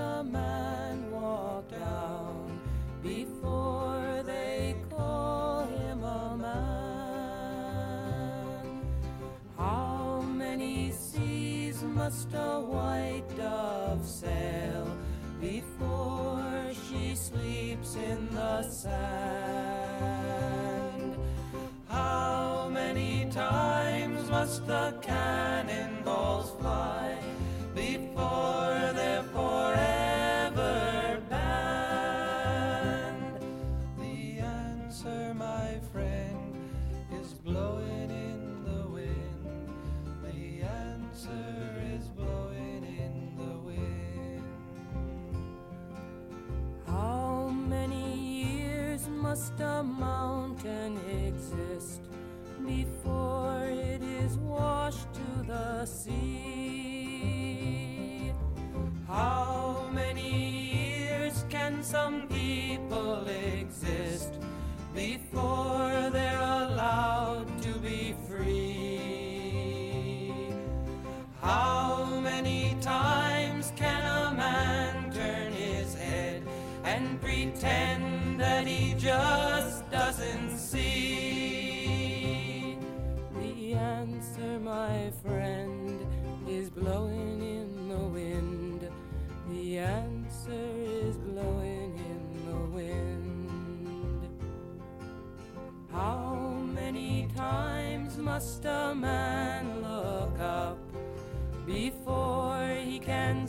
A man walk down before they call him a man? How many seas must a white dove sail before she sleeps in the sand? How many times must the cannonballs fly before they're must a mountain exist before it is washed to the sea? How many years can some people exist before they're allowed to be free? How many times can a man turn his head and pretend that he just doesn't see? The answer, my friend, is blowing in the wind. The answer is blowing in the wind. How many times must a man look up before he can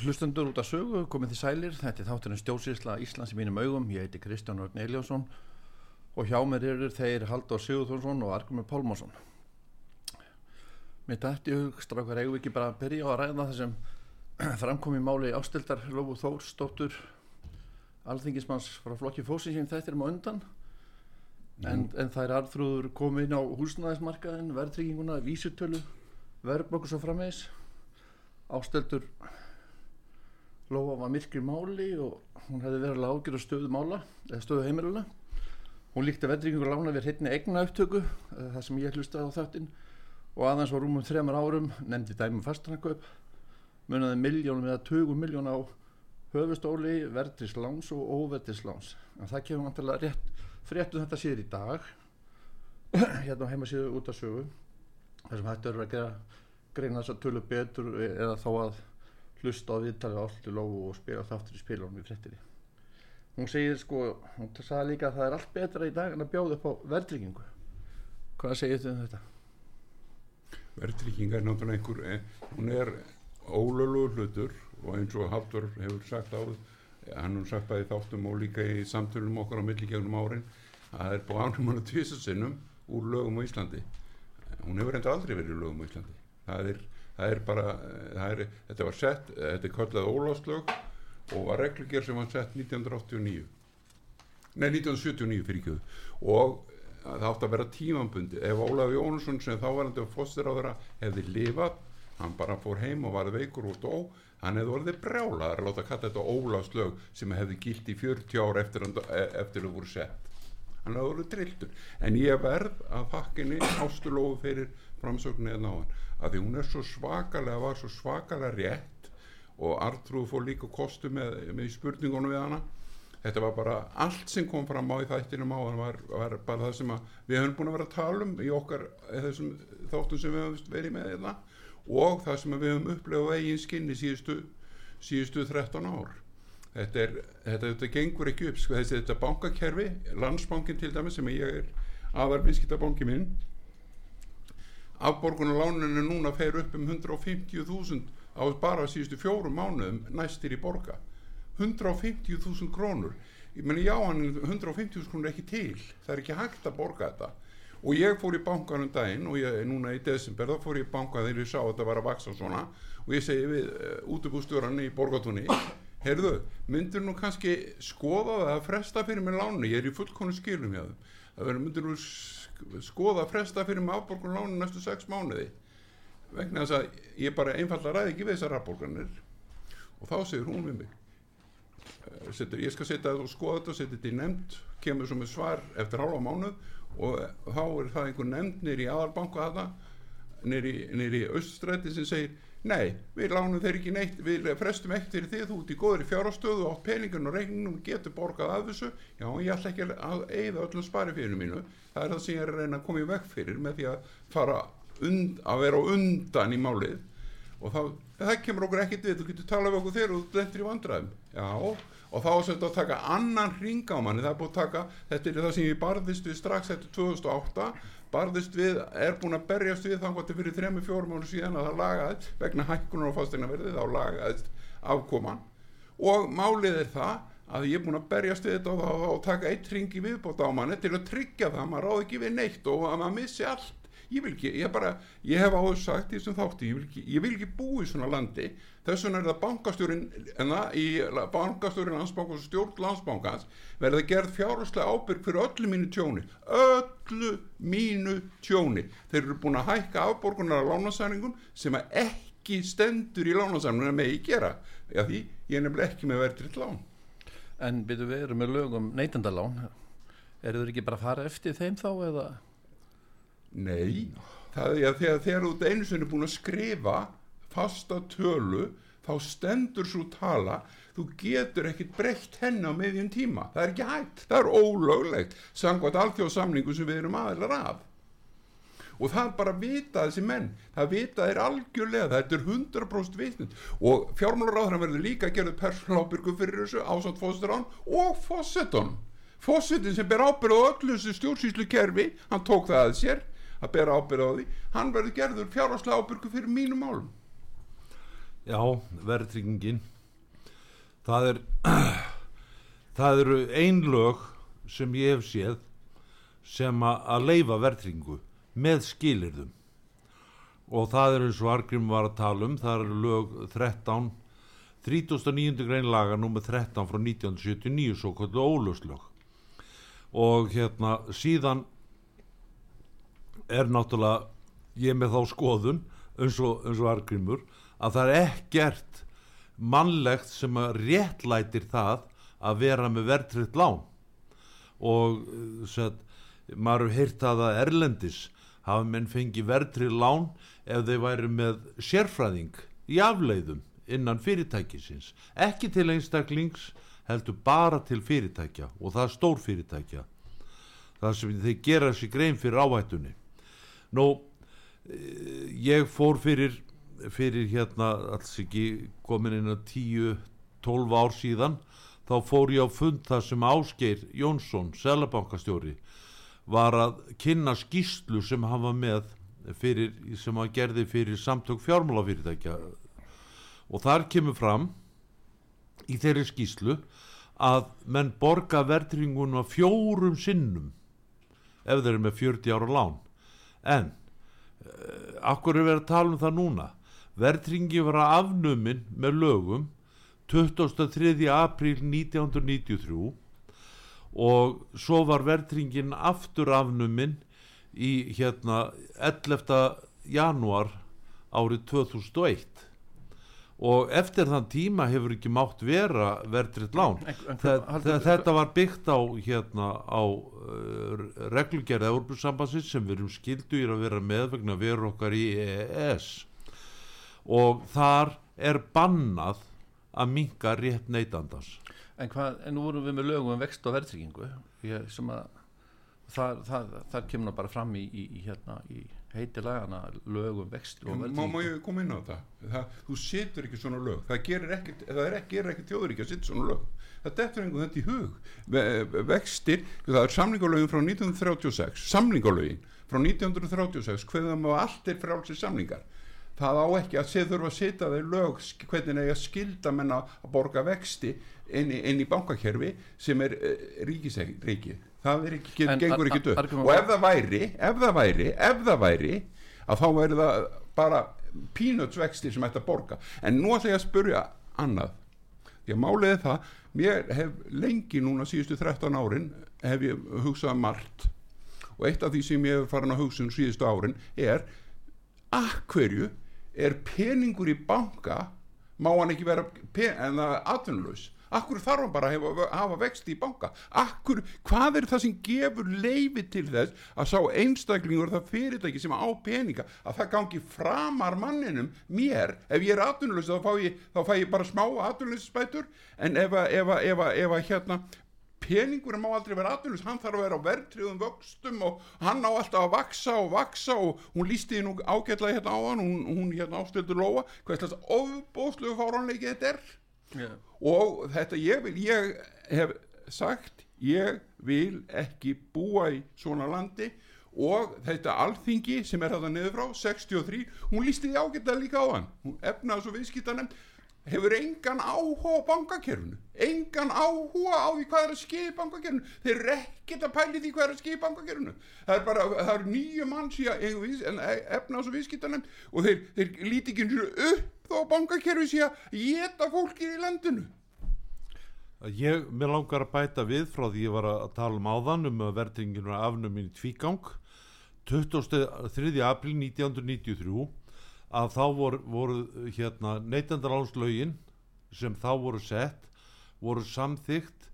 Hlustendur út af sögu, komið þið sælir, þetta er þátturinn stjórnsýrsla Íslands í mínum augum, ég heiti Kristján Örn Eliasson og hjá mér eru þeir Halldór Sigurðursson og Argrimur Pálmarsson. Mér dætti hug, strákar, eigum við ekki bara að byrja á að ræða það sem framkom í máli ástildar Lófu Þórsdóttur, alþingismanns frá flokki fósins sem þetta er um á undan, en, en það er arðrúður komið inn á húsnæðismarkaðin, verðtrygginguna, vísutölu, verðblokkur svo framvegis, ástildur Lóa var myrkri máli og hún hefði verið að ágjöra stöðu mála eða stöðu heimiluna hún líkti veðringur lána við hérna egna upptöku það sem ég hlustaði á þáttinn og aðeins var rúmum þremar árum nefndi dæmum fastanakaup munaði miljónum eða 20 miljón á höfustóli, verðris láns og óverðris láns en það kemur vantilega rétt fréttu þetta síður í dag hérna á heimasíðu út af sögu þar sem hættu eru að gera greina þess að tölu betur eða þá að hlusta á viðtalið állu lófu og spila þáttur í spilunum í frettinni hún segir sko, hún sagði líka að það er allt betra í dag en að bjóða upp á verðryggingu hvað segir þið um þetta? Verðtrygging er náttúrulega einhver eh, hún er ólölugur hlutur og eins og Haldur hefur sagt á hann hefur sagt bæði þáttum og líka í samtölum okkar á milligegnum árin að það er búið ánum hann að tvisa sinnum úr lögum á Íslandi. Hún hefur enda aldrei verið í lögum á Íslandi. Það er, það er bara það er, þetta var sett, þetta er kallað óláslög og var reglugjör sem var sett 1989 nei 1979 fyrir ekki. Og það átti að vera tímambundi ef Ólaf Jónsson sem þávarandi og þeirra hefði lifað hann bara fór heim og varði veikur og dó hann hefði orðið brjálaður að láta kalla þetta Ólafslög sem hefði gilt í 40 ár eftir, eftir þau voru sett. Hann hefði orðið drilltur. En ég verð að þakkinni ástulóðu fyrir framsögnu eða náðan að því hún er svo svakalega var svo svakalega rétt og Artrúð fór líka kostu með, með spurningunum við hana. Þetta var bara allt sem kom fram á í þættinum á var, var bara það sem við höfum búin að vera að tala um í okkar þessum þáttum sem við höfum verið með þetta og það sem við höfum upplefað á eigin skinni síðustu, síðustu 13 ár. Þetta, er, þetta, þetta gengur ekki upp sko, þessi þetta bankakerfi, landsbankin til dæmis sem ég er aðar viðskiptabanki minn afborgunarláninu núna fer upp um 150.000 á bara síðustu fjórum mánuðum næstir í borga. 150.000 krónur. Ég meni já hann er 150.000 krónur ekki til. Það er ekki hægt að borga þetta. Og ég fór í bankanum daginn og ég, núna í desember þá fór ég í banka þegar ég sá að þetta var að vaksa svona. Og ég segi við uh, útubústjóran í borgatunni heyrðu, myndir nú kannski skoða það að fresta fyrir mig lánu ég er í fullkonu skilum hjá þeim það verður myndir sk- skoða að fresta fyrir mig afborgun lánu næstu sex mánuði vegna þess að ég bara einfallega ræði ekki við þessar afborganir. Og þá segir hún við mig eh, setur, ég skal setja þetta og skoða þetta og setja þetta í nefnd kemur svo með svar eftir hálfa mánuð og þá er það einhver nefnd nýri aðalbanku að það nýri, auststræti sem segir nei, við lánum þeir ekki neitt við frestum eitt fyrir þú ert í góðri fjárastöðu og átt peningin og reikningum getur borgað af þessu. Já, ég ætla ekki að eigða öllum spari fyrir mínu. Það er það sem ég er að reyna að koma í veg fyrir með því að fara und, að vera undan í málið. Og þá, það kemur okkur ekkert við þú getur talað við okkur þegar þú blendur í vandræðum. Já, og þá er þetta að taka annan ring á manni, það er búið að taka þetta er það sem ég barðist við strax eftir 2008 barðist við, er búin að berjast við að fyrir 3-4 mánu síðan að það lagaðist vegna hækkunar á fastegnaverði þá lagaðist afkoman. Og málið er það að ég er búin að berjast við þetta og, og, og taka eitt ring í viðbót á manni til að tryggja það, maður ráð ekki við neitt og að maður missi allt ég vil ekki, ég bara, ég hef áður sagt í þessum þátti, ég vil ekki, ég vil ekki búa í svona landi, þess vegna er það bankastjórin en það í bankastjórin landsbankans og stjórn landsbankans verða gerð fjárháslega ábyrg fyrir öllu mínu tjóni öllu mínu tjóni. Þeir eru búin að hækka afborgunar af lánasæningum sem ekki stendur í lánasæningum með ég gera, já því ég er nefnilega ekki með verðriðt lán. En byrju við erum með lögum neytendalán. Eru þeir ekki bara að fara eftir þeim þá eða Nei, það er að þegar, þú ert einu sinni búin að skrifa fasta tölu þá stendur svo tala þú getur ekkit breytt henni á meðjum tíma. Það er ekki hægt, það er ólöglegt samkvæmt alþjóðsamningu sem við erum aðeinar af og það bara vita þessi menn það vita þeir algjörlega, þetta er 100% vitnund og fjármálaráðurinn verður líka að gera persónlábyrgu fyrir þessu ásamt fósturán og fósetton fósettin sem ber ábyrð á öllu þessu stjórnsýslu kerfi hann tók það að sér að bera ábyrð á því. Hann verður gerður fjárháslega ábyrgu fyrir mínum málum. Já, verðtryggingin. Það er það eru ein lög sem ég hef séð sem að, leifa verðtryggingu með skilirðum og það er eins og Argrim var að tala um það eru lög 13 39. grein laga nummer 13 frá 1979 svo kvöldu ólöslög og hérna síðan er náttúrulega ég með þá skoðun eins og, eins og Argrimur að það er ekkert mannlegt sem að réttlætir það að vera með verðtritt lán. Og uh, set, maður hefur heyrt það að Erlendis hafa menn fengið verðtritt lán ef þeir væri með sérfræðing í afleiðum innan fyrirtækisins. Ekki til einstaklings heldur bara til fyrirtækja og það er stór fyrirtækja það sem þeir gera sér grein fyrir áhættunni nú eh, ég fór fyrir fyrir hérna alls ekki komin inn að 10-12 ár síðan þá fór ég á fund þar sem Ásgeir Jónsson, selabankastjóri var að kynna skýslu sem hann var með fyrir, sem hann gerði fyrir samtök fjármálafyrirtækja. Og þar kemur fram í þeirri skýslu að menn borga verðringunum að fjórum sinnum ef þeir eru með 40 ára lán en uh, akkur er verið að tala um það núna verðringi var afnumin með lögum 23. apríl 1993 og svo var verðringin aftur afnuminn í hérna 11. janúar árið 2001 og eftir þann tíma hefur ekki mátt vera verðrið lán. Þe, þetta var byggt á hérna á uh, reglugerð Európusambansins sem við erum skildu að vera með vegna veru okkar í EES og þar er bannað að minka rétt neytandans. En, hvað, en nú vorum við með lögum um vext og verðtryggingu sem að það, það, það kemur nú bara fram í, í, í, hérna, í heiti lagana lögum vext og má, má ég koma inn á það? það þú setur ekki svona lög. Það gerir það er ekki, gerir ekki þjóður ekki að setja svona lög. Það dettur einhvern þetta í hug. Ve vextir, það er samlingalögin frá 1936 samlingalögin frá 1936 hverðum að allt er frálsir samlingar það á ekki að se þurfa að setja þeir lög hvernig eiga skilda menna að borga vexti inn í, inn í bankakerfi sem er uh, ríkisreiki það er ekki, En gengur ekki döð og ef það væri ef það væri, ef það væri að þá væri það bara pínutsvexti sem ætti að borga. En nú ætla ég að spurja annað. Því að málið er það mér hef lengi núna síðustu 13 árin hef ég hugsað margt. Og eitt af því sem ég hef farin að hugsa um síðustu árin er akkurju er peningur í banka má hann ekki vera pe- en það er atvinnlaus akkur þarf hann bara að hefa, hafa vext í banka? Akkur, hvað er það sem gefur leifi til þess að sá einstaklingur það fyrirtæki sem á peninga að það gangi framar manninum mér, ef ég er atvinnlaus þá þá fæ ég bara smá atvinnlausspætur en ef að, að, að, að hérna peningurinn má aldrei vera atvinnus hann þarf að vera á verðtriðum vöxtum og hann á alltaf að vaksa og vaksa og hún lísti nú ágætlega hérna á hann hún, hún hérna ástildur Lóa hvað slags ofbóðslegu fáránleiki þetta er yeah. og þetta ég vil ég hef sagt ég vil ekki búa í svona landi og þetta alþingi sem er þetta niður frá 63, hún lísti því ágætlega líka á hann hún efnaðs og viðskiptanemnd hefur engan áhuga á bankakerfinu? Engan áhuga á því hvað er að ske í bankakerfinu? Þeir eru ekkert að pæli því hvað er að ske í bankakerfinu. Það er bara, það eru nýju mann síðan efnaðs og viðskiptanemnd og þeir, þeir líti ekki upp að bankakerfi sé að geta fólkið í landinu. Ég, mér langar að bæta við frá því ég var að tala um áðan um að verðringinu afnum í tvígang. 23. april 1993 að þá voru, voru hérna neytendaránslögin sem þá voru sett voru samþygt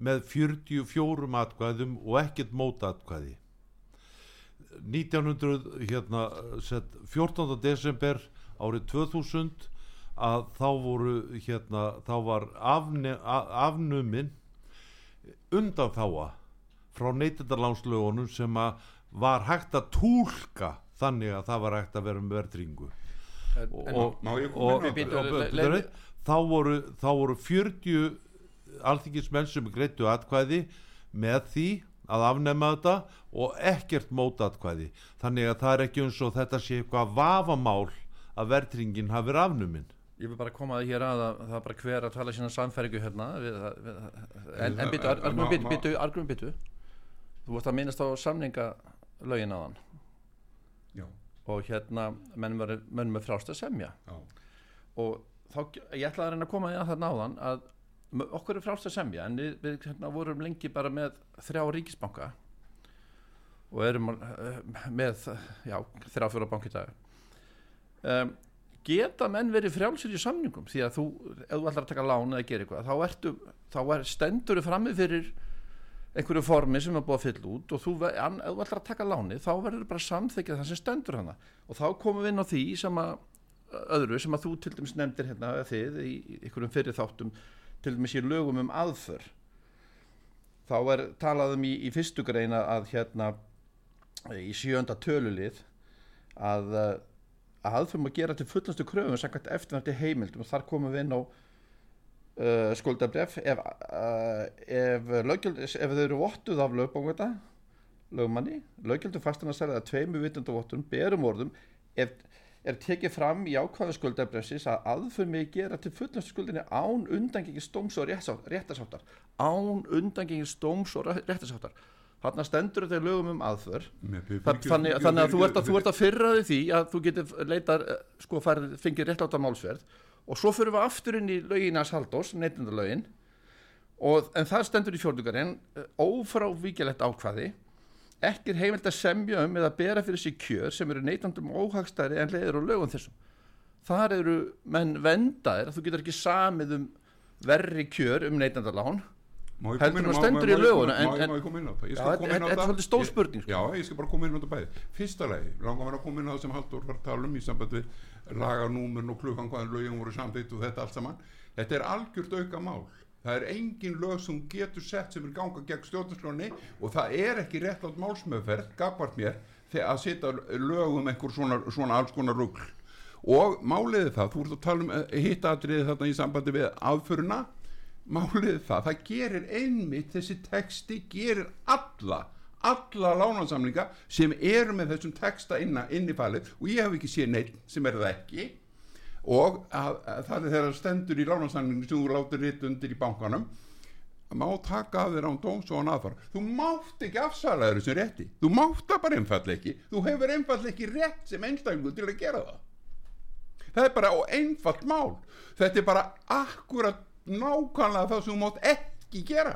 með 44 atkvæðum og ekkert mótatkvæði 1900 hérna sett 14. desember árið 2000 að þá voru hérna þá var afne, afnumin undanþáa frá neytendarlánslögunum sem að var hægt að túlka þannig að það var hægt að vera með verðringu og, það? þá, voru, þá voru 40 alþingismenn sem greittu atkvæði með því að afnema þetta og ekkert mótatkvæði. Þannig að það er ekki eins og þetta sé eitthvað vafamál að verðringin hafi verið afnumin. Ég vil bara koma að hér að að það er bara hver að tala sína samfæringu hérna. Við, við, en, en byttu, Það- argument byttu, má- byttu, þú vorst að minnast á samningalögin hann já, og hérna menn var- menn með frást að semja. Já, og þá, ég ætlaði að reyna að koma því að það náðan að okkur er frást að semja en við, við hérna, vorum lengi bara með þrjá ríkisbanka og erum uh, með já, þrjá fjóra bank í dag. Um, geta menn verið frjálsir í samningum? Því að þú, ef þú ætlar að taka lán eða gera eitthvað, þá ertu þá er, stendur þú frammi fyrir einhverju formi sem er búið að fylla út og þú, an, þú ætlar að taka láni þá verður bara samþykja það sem stendur hana og þá komum við inn á því sem að öðru sem að þú til dæmis nefndir hérna þið í einhverjum fyrir þáttum til dæmis í lögum um aðför. Þá er talað um í, í fyrstu greina að hérna í sjönda tölulið að að aðför má gera til fullastu kröfum eftirvændi heimildum og þar komum við inn á uh, skuldabref ef, uh, ef, ef þau eru vottuð af lögbóngvita lögmanni, löggjöldum fastan að selja tveimu vitundavottum, berum orðum ef er tekið fram í ákvæðu skuldabrefsis að aðför mig gera til fullastu skuldinni án undangengis stóms og réttasáttar án undangengis stóms og réttasáttar þarna stendur þetta í lögum um aðför. Þannig, að þú ert að, fyrraði því að þú getur leitar sko farið, fengið rétt átta málsverð og svo fyrir við aftur inn í lögin að Saldós, neytindalögin og, en það stendur í fjórðugarinn ófrávíkjalegt ákvaði ekki er heimilt að semja um eða bera fyrir sig kjör sem eru neytandum óhagstæri en leiður og lögum þessum. Þar eru menn vendaðir þú getur ekki samið um verri kjör um ég Heldur má- stendur í má- en- þetta- er svolítið stór spurning, sko. Já, ég skal bara koma inn á þetta bæði. Fyrsta lagi, langar mér að koma inn á það sem Haldur var að tala um í samband við laganúmurinn og klukkan hvaðan lögin voru samþýtt og þetta allt saman. Þetta er algjört auka mál Það er engin lög sem getur sett sem er ganga gegn stjórnarskráni og það er ekki rétt átt málsmöðferð, gagvart mér, þegar að setja lög um einhver svona, svona alls konar rugl. Og máliði það, þú ert að tala um hittatriði þarna í sambandi við aðföruna, máliði það, það gerir einmitt þessi texti, gerir alla, alla lánansamlinga sem eru með þessum texta inn í falið og ég hef ekki séð neitt sem er það ekki. Og að, að það er þeirra stendur í lánansamlingu sem þú látir ritt undir í bankanum má taka af þér án dóms og án aðfara. Þú mátt ekki afsala þér þessum rétti. Þú mátt það bara einfall ekki. Þú hefur einfall ekki rétt sem einstaklingu til að gera það. Það er bara og einfalt mál. Þetta er bara akkurat nákvæmlega það sem þú mátt ekki gera.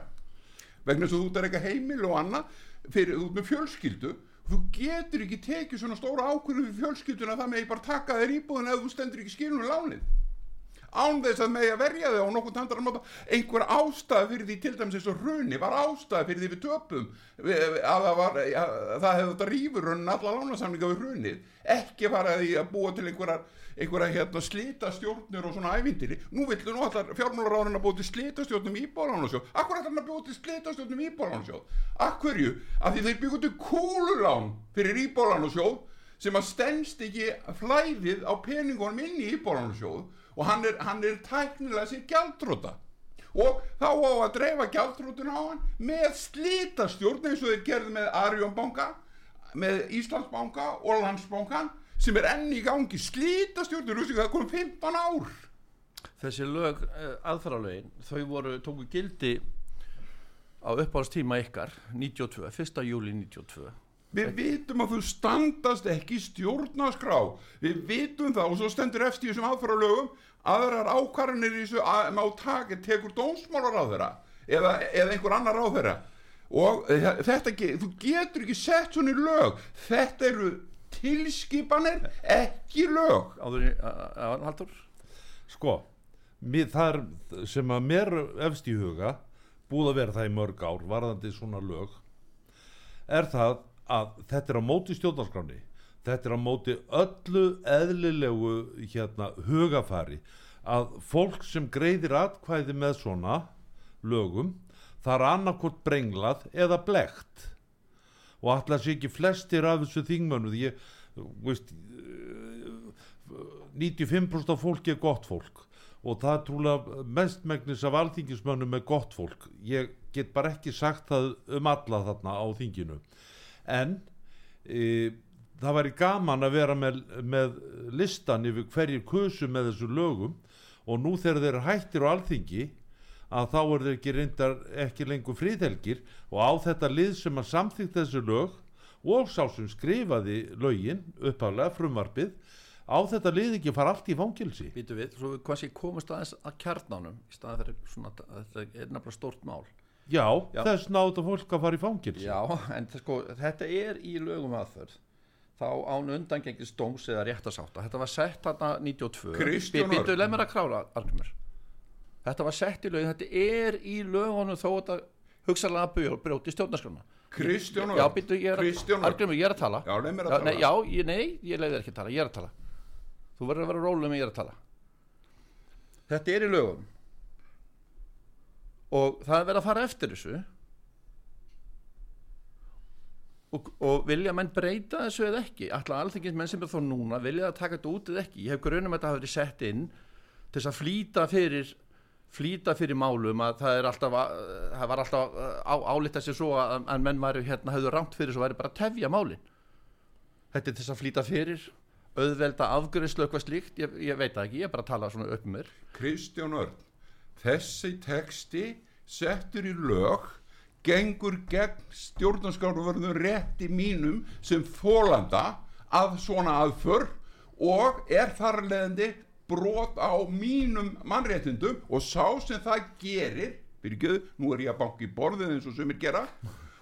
Vegna þess að þú ert að reyka heimil og annað fyrir ert með fjölskyldu þú getur ekki tekið svona stóra ákvörðum fyrir fjölskylduna það með ég bara taka þér íbúðin ef þú stendur ekki skilunum lánið. Án þess að með að verja þig á nokkuð máta einhver ástæð fyrir því til dæmis eins og hruni var ástæð fyrir því við töpum að það, var, að það hefði þetta rífurunn alla lánasamlinga við hrunið. Ekki var að því að búa til einhverjar einhverja hérna slita stjórnir og svona ævindiri nú villu nú allar fjármálaráðurinn að búa til slita stjórnum íbálánarsjóð akkur hann að búa til slita stjórnum íbálánarsjóð akkurju, af því þeir byggu til kúlulán fyrir íbálánarsjóð sem að stendst ekki flæðið á peningunum inn í íbálánarsjóð og hann er, hann er tæknilega sér gjaldróta og þá á að dreifa gjaldrótuna á hann með slítastjórn eins og þeir gerði með Arjónbanka með Íslandsbanka og Landsbankan sem er enn í gangi slítastjórnir, það kom 15 ár þessi lög uh, aðfaralögin þau voru, tóku gildi á uppáhaldstíma ykkar 92, 1. júli 92 Við vitum að þú standast ekki stjórnaskrá. Við vitum það og svo stendur eftir þessum aðfara aðrar ákvarðanir í þessu að, má taka, tekur dómsmálar á þeirra eða, eða einhver annar á þeirra. Og eh, þetta, þú getur ekki sett svona í lög. Þetta eru tilskipanir, ekki lög. áður í, haldur Sko, það er sem að mér efst í huga búið að vera það í mörg ár varðandi svona lög er það að þetta er á móti stjórnarskráni þetta er á móti öllu eðlilegu hérna hugafari. Að fólk sem greiðir atkvæði með svona lögum það er annarkvort brenglað eða blekt og allar sé ekki flestir af þessu þingmönu því ég, veist 95% af fólki er gott fólk. Og það er trúlega mestmegnis af alþingismönnum er gott fólk. Ég get bara ekki sagt það um alla þarna á þinginu. En e, það væri gaman að vera með, með listan yfir hverjir kusu með þessu lögum. Og nú þegar þeir hættir á alþingi að þá er þeir ekki reyndar ekki lengur fríðhelgir og á þetta lið sem að samþykta þessu lög og sá sem skrifaði lögin uppaflega frumvarpið á þetta lið ekki fara allt í fangilsi býtu við, svo við kannski komast aðeins að kjarnánum í svona þetta er nefnilega stórt mál. Já, Já. þess náðu fólk að fara í fangilsi já, en það sko, þetta er í lögum aðförð þá án undangengis dóms eða réttasátta þetta var sett þarna 92 Kristján Örn. leið mér að krála Arnumur þetta var sett í lögum, þetta er í lögunum þó hugsalega brjó- brjóti stjórnarskrona Kristján já, býtu, ég er að er að tala. Já, leið mér að tala. já, ég, nei, ég leiði ekki að tala, ég er að tala. Þú verður að vera rólega með ég er að tala. Þetta er í lögum og það er verið að fara eftir þessu. Og, og vilja menn breyta þessu eða ekki? Ætla alþengis menn sem er þó núna vilja það taka þetta út eða ekki? Ég hef grunum að þetta hafi verið sett inn til þess að flýta fyrir flýta fyrir málum að það er alltaf að, það var alltaf á, álita sér svo að, að menn væri hérna höfðu rámt fyrir svo væri bara að tefja málin. Þetta er þess að flýta fyrir auðvelda afgjörslu eitthvað slíkt, ég, ég veit það ekki, ég er bara að tala svona upp um mér. Kristján Örn þessi texti settur í lög gengur gegn stjórnarskráruverðum rétti mínum sem þólanda að svona aðför og er þar leðandi brot á mínum mannréttindum og sá sem það gerir byrgjöðu, nú er ég að banka í borðið eins og sumir gera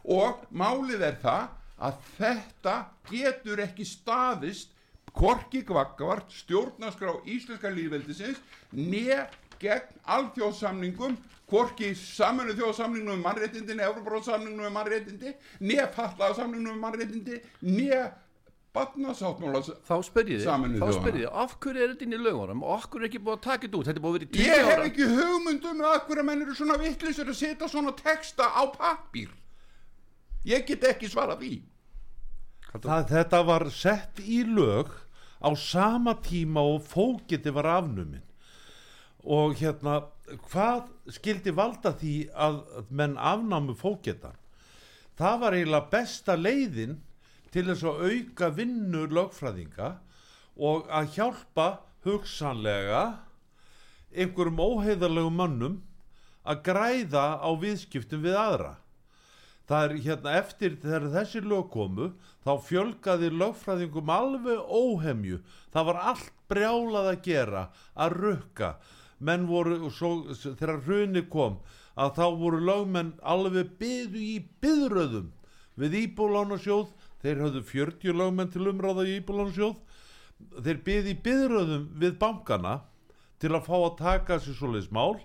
og málið er það að þetta getur ekki staðist korki gvaggavart stjórnarskrá íslenska líðveldisins ne gegn alþjóðsamningum hvorki saminu þjóðsamningum um mannréttindi ne Evroparóðsamningum um mannréttindi ne fallaða samningum um mannréttindi ne batnasáttmála þá spyr ég þig, af hverju er þetta inn í lögunum og af hverju er ekki búið að taka þetta út, þetta er búið að vera í tíu Ég hef ára. ekki hugmynd um að hverju menn eru svona vittlisur að setja svona texta á pappír. Ég get ekki svara því. Það, þetta var sett í lög á sama tíma og fókiti var afnumin og hérna hvað skildi valda því að menn afnámu fókitan það var eiginlega besta leiðin til þess að auka vinnu lögfræðinga og að hjálpa hugsanlega einhverjum óheiðarlegum mönnum að græða á viðskiptum við aðra. Það er hérna eftir þegar þessi lög komu þá fjölgaði lögfræðingum alveg óhemju. Það var allt brjálað að gera að rukka. Menn voru svo, þegar hruni kom að þá voru lögmenn alveg byðu í byðröðum við Íbúlánasjóð þeir höfðu 40 lögmenn til umráða í Íbúlánasjóð þeir byðu í byðröðum við bankana til að fá að taka sér svoleiðis mál.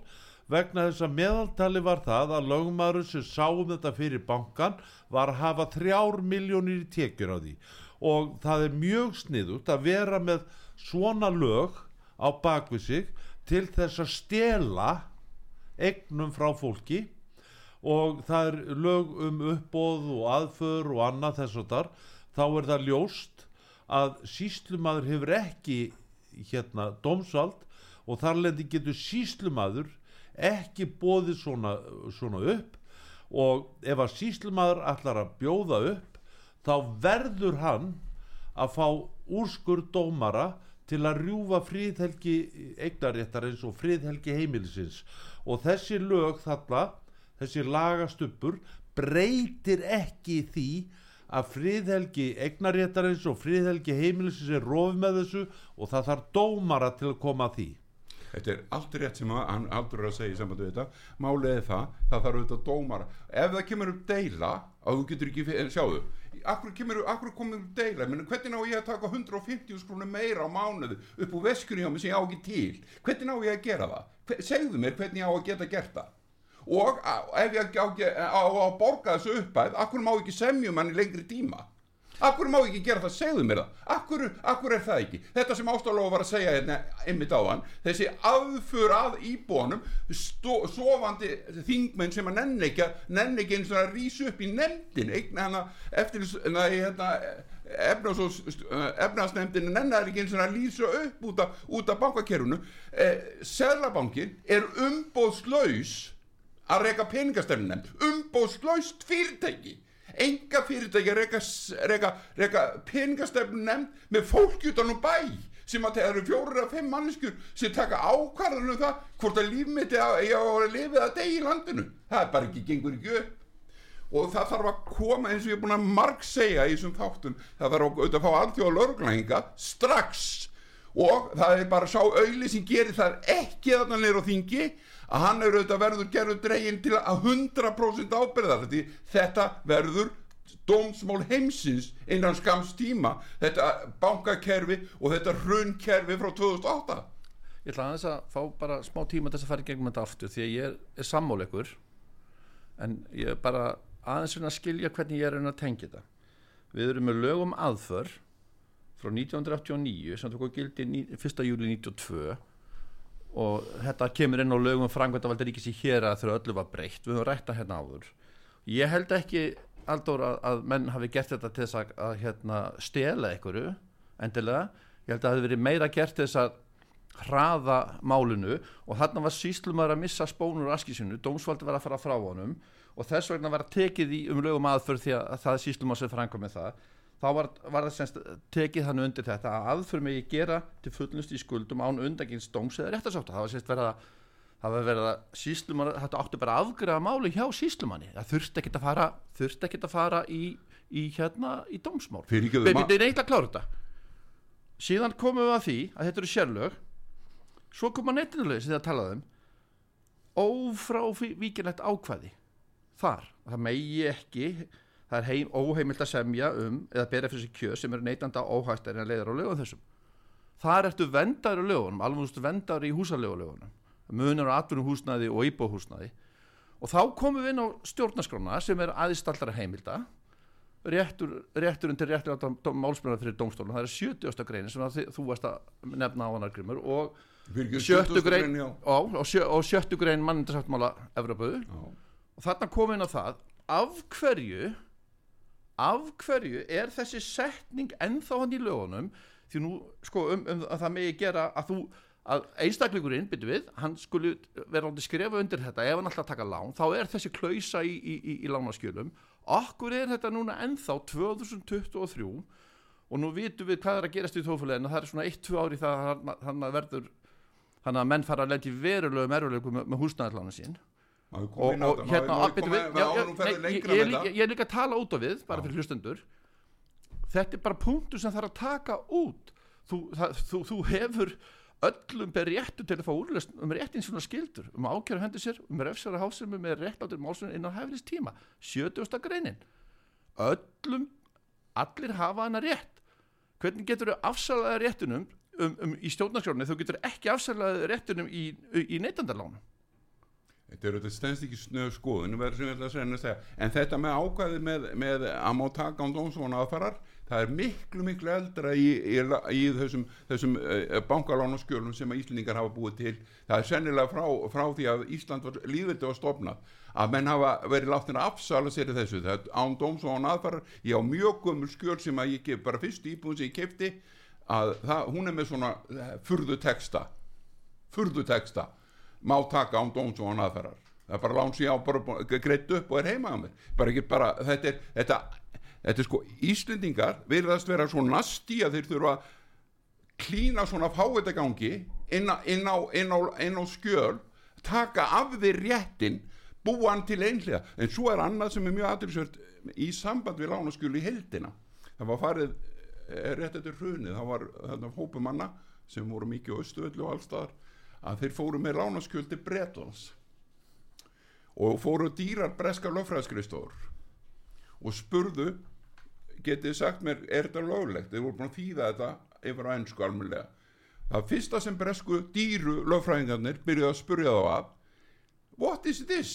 Vegna þess að meðaltali var það að lögmaður sem sáum þetta fyrir bankan var að hafa þrjár miljónir í tekjur á því. Og það er mjög sniðut að vera með svona lög á bakvið sig til þess að stela eignum frá fólki og það er lög um uppbóð og aðför og annað þess að þar þá er það ljóst að síslumadur hefur ekki hérna dómsvald og þar lendi getur síslumadur ekki bóðið svona, svona upp og ef að síslumadur ætlar að bjóða upp þá verður hann að fá úrskur dómara til að rjúfa fríðhelgi eignaréttarins og fríðhelgi heimilisins. Og þessi lög þarna þessi lagastuppur breytir ekki því að fríðhelgi eignaréttarins og fríðhelgi heimilisins er rofið með þessu og það þarf dómara til að koma að því. Þetta er allt rétt sem hann aldur er að segja í sambandi við þetta. Málið er það, það þarf auðvitað dómara. Ef það kemur upp deila að þú getur ekki, sjáðu Akkur, kemur, akkur komur upp deila? Meni, Hvernig ná ég að taka 150 skrúnum meira á mánuðu upp úr veskunni hjá mig sem ég á ekki til? Hvernig ná ég að gera það? Segðu mér hvernig ég á að geta gert það Og ef ég á, að borga þessu uppæð Akkur má ekki semjum hann í lengri tíma? Akkur má ekki gera það, segðu mér það. Akkur, akkur er það ekki? Þetta sem Ástaflófa var að segja hérna einmitt á hann Þessi aðför að íbúanum stó- Sofandi þingmenn sem að nenni ekki Nenni ekki eins og að rísa upp í nefndin hana eftir hérna, efnás og efnaðsnefndin nennar ekki eins og að lýsa upp út af, af bankakerfunu eh, Seðlabankin er umbóðslaus að reyka peningastefnum umbóðslaust fyrirtæki. Enga fyrirtæki að reyka, reyka, reyka peningastefnum með fólki utan um bæ sem að það eru fjórir að fimm manneskjur sem taka ákvarðan um það hvort að lífmyndi að ég á að lifa það degi í landinu. Það er bara ekki gengur ekki upp. Og það þarf að koma eins og ég er búin að marg segja í þessum þáttum það þarf að, auðvitað að fá alþjóða löglæðinga strax. Og það er bara sá auðli sem gerir það ekki þarna niður á þingi að hann er auðvitað verður gerður dregin til að 100% ábyrðar því þetta verður dómsmál heimsins innan skams tíma. Þetta bankakerfi og þetta hrunkerfi frá 2008 Ég ætla aðeins að fá bara smá tíma þess að fara í gegnum þetta aftur því að ég er, er sammál ykkur en ég er bara aðeins að skilja hvernig ég er að tengja þetta. Við erum með lögum aðför frá 1989 sem tók að gildi ní- 1. júli 92 og þetta kemur inn á lögum frangvæntavaldi ríkis í hér að þegar öllu var breytt. Við höfum rætta hérna áður. Ég held ekki Aldur að, að menn hafi gert þetta til þess að, að hérna, stela einhverju endilega, ég held að það hefði verið meira gert til þess að hraða málinu. Og þarna var síslumar að missa spónur askísinu, dómsvaldi var að fara frá honum. Og þess vegna var tekið í um lögum aðför því að það síslumar sem franga með það þá var, var það semst tekið þannig undir þetta að aðför megi gera til fullnust í skuldum án undangins dóms eða réttasátt það var semst verið að það var verið að síslumann þetta átti bara að afgræða máli hjá síslumanni það þurfti ekkert að fara þurfti ekkert að fara í, í hérna í dómsmál. Ma- þetta er að klára þetta. Síðan komum við að því að þetta eru sérlög. Svo koma nettinuleg sem það talaði um. Ófrávíkilegt ákvæði þar, það megi ekki það er heim, óheimilt að semja um eða bera fyrir sig kjöð sem eru neytanda óhægt en leiðar á lögum þessum þar ertu vendar í lögunum alveg þú vendar í húsalögulögunum munar á atvinnum húsnæði og íbóhúsnæði og þá komum við inn á stjórnaskrána sem er aðistallara heimilda réttur, rétturinn til réttur málsmjölar fyrir dómstólun, það er 70. greinin sem að þi- þú varst að nefna á hann Grímur og Fyrir sjöttu 70. grein já. og, og, sjö, og sjöttu grein mannendarsáttmála Evropu og þarna kom inn á það af hverju af hverju er þessi setning ennþá hann í lögunum? Því nú sko um, um að það megi gera að þú að einstaklingurinn, byrju við, hann skuli vera átti skrifa undir þetta. Ef hann alltaf taka lán, þá er þessi klausa í, í, í, í lánaskjölum okkur er þetta núna ennþá 2023 og nú vitum við hvað er að gerast í þófæleginu, það er svona 1-2 ári það að hann verður hann að menn fara að í verulegum erfulegum með, með húsnæðarlána sín og, og hérna ég að er líka að tala út á við bara fyrir hlustendur. Þetta er bara punktur sem þarf að taka út. Þú, það, þú, þú hefur öllum ber réttu til að fá úrlöst um réttins svona skildur um ákjæra hendur sér um refsara hásumum með réttlátur málsunum innan hæfilis tíma 70. greinin. Öllum allir hafa hana rétt. Hvernig getur þau afsalaði réttunum um, um, í stjórnarskjórnum þú getur ekki afsalaði réttunum í, í neytandarlánum Þetta er þetta stendst ekki snöð skoðun sem en þetta með ákvæði með, með að má taka án dómsvona aðfarar það er miklu miklu eldra í, í, í þessum, þessum uh, bankalánaskjölum sem að Íslendingar hafa búið til. Það er sennilega frá, frá því að Ísland var líðvildi var stofnað að menn hafa verið láttin að afsala sér þessu. Það án dómsvona aðfarar. Ég á mjög gömul skjöl sem að ég bara fyrst íbúin sem ég kefti að það, hún er með svona uh, furðu texta. Furðu texta má taka án dóms og án aðferðar. Það er bara lán sem ég á bara greitt upp og er heima á mér. Bara ekki bara, þetta er þetta, þetta er sko, Íslendingar virðast vera svo nasti að þeir þurfa að klína svona fáetagangi inn, inn, inn, inn á skjöl taka af þeir réttin búa hann til einhlega en svo er annað sem er mjög aðrilsvört í samband við lánaskjölu í heldina það var farið eh, rétt eftir hrunið það var þarna hópu manna sem voru mikið á Östuöllu og allstaðar að þeir fóru með lánaskjöldi Bretlands og fóru dýrar breska lögfræðskristofur og spurðu getið sagt mér, er þetta löglegt? Þeir voru búin að þýða þetta yfir á ennsku almennilega. Það fyrsta sem bresku dýru lögfræðingarnir byrjuðu að spurja þá að what is this?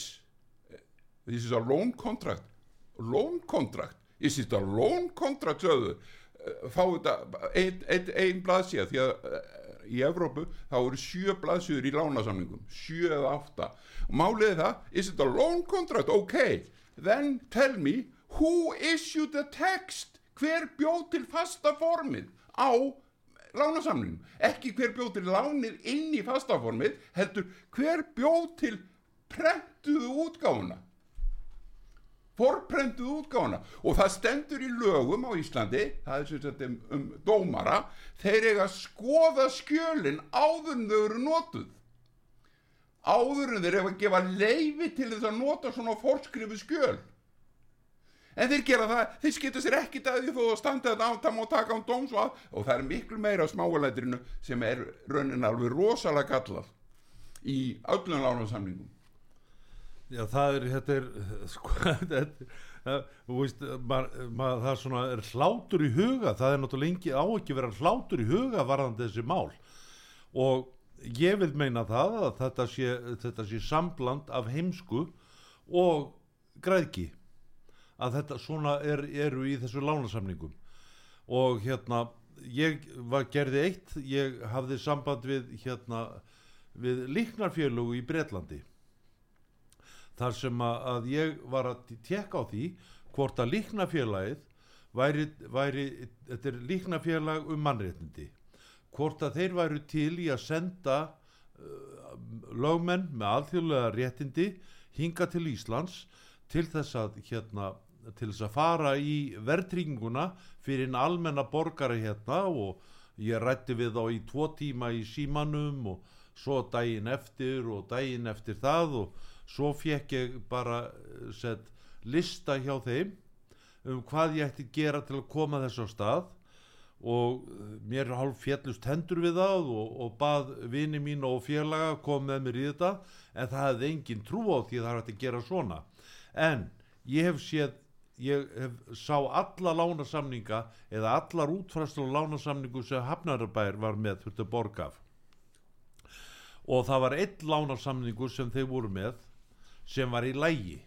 This is a loan contract. Loan contract? Is it a loan contract sögðu? Eh, fá þetta einn ein, ein blaðsíða því að í Evrópu þá eru sjö blaðsíður í lánasamningum sjö eða átta. Málið það, is it a loan contract? Ok, then tell me who issued the text? Hver bjóð til fasta formið á lánasamningum ekki hver bjóð til lánið inn í fasta formið heldur hver bjóð til prentuðu útgáfuna forprentuð útgáfuna. Og það stendur í lögum á Íslandi það er sem sagt um, um dómara þeir eiga að skoða skjölin áður en þau eru notuð. Áður en þeir eiga að gefa leifi til þess að nota svona forskrifu skjöl. En þeir gera það, þeir skipta sér ekkit að því að standa þetta á, það má taka án dóms og og það er miklu meira smáalætrinu sem er raunin alveg rosalega kallað í öllum lánasamningum Já, það er, þetta er, sko, þetta er, þú veist, maður, maður, það er svona, er hlátur í huga, það er náttúrulega lengi á ekki vera hlátur í huga varðandi þessi mál. Og ég vil meina það að þetta sé, þetta sé sambland af heimsku og græðki að þetta svona er, eru í þessu lánasamningum. Og hérna, ég var gerði eitt, ég hafði samband við, hérna, við líknarfélögu í Bretlandi þar sem að, ég var að tekka á því hvort að líknafélagið væri, væri þetta er líknafélag um mannréttindi hvort að þeir væru til í að senda uh, lögmenn með alþjóðlega réttindi hinga til Íslands til þess að hérna til þess að fara í verðtrygginguna fyrir en almenna borgara hérna og ég rætti við þá í tvo tíma í símanum og svo daginn eftir og daginn eftir það og svo fekk ég bara eh, sett lista hjá þeim um hvað ég ætti gera til að koma þess á stað og eh, mér hálf fjallust hendur við það og, og bað vini mín og félaga kom með mér í þetta en það hefði engin trú á því að það hægt að gera svona. En ég hef séð ég hef sá alla lánasamninga eða allar útfræslu lánasamningu sem Hafnarabær var með þurfti að borga af. Og það var einn lánasamningur sem þeir voru með sem var í lægi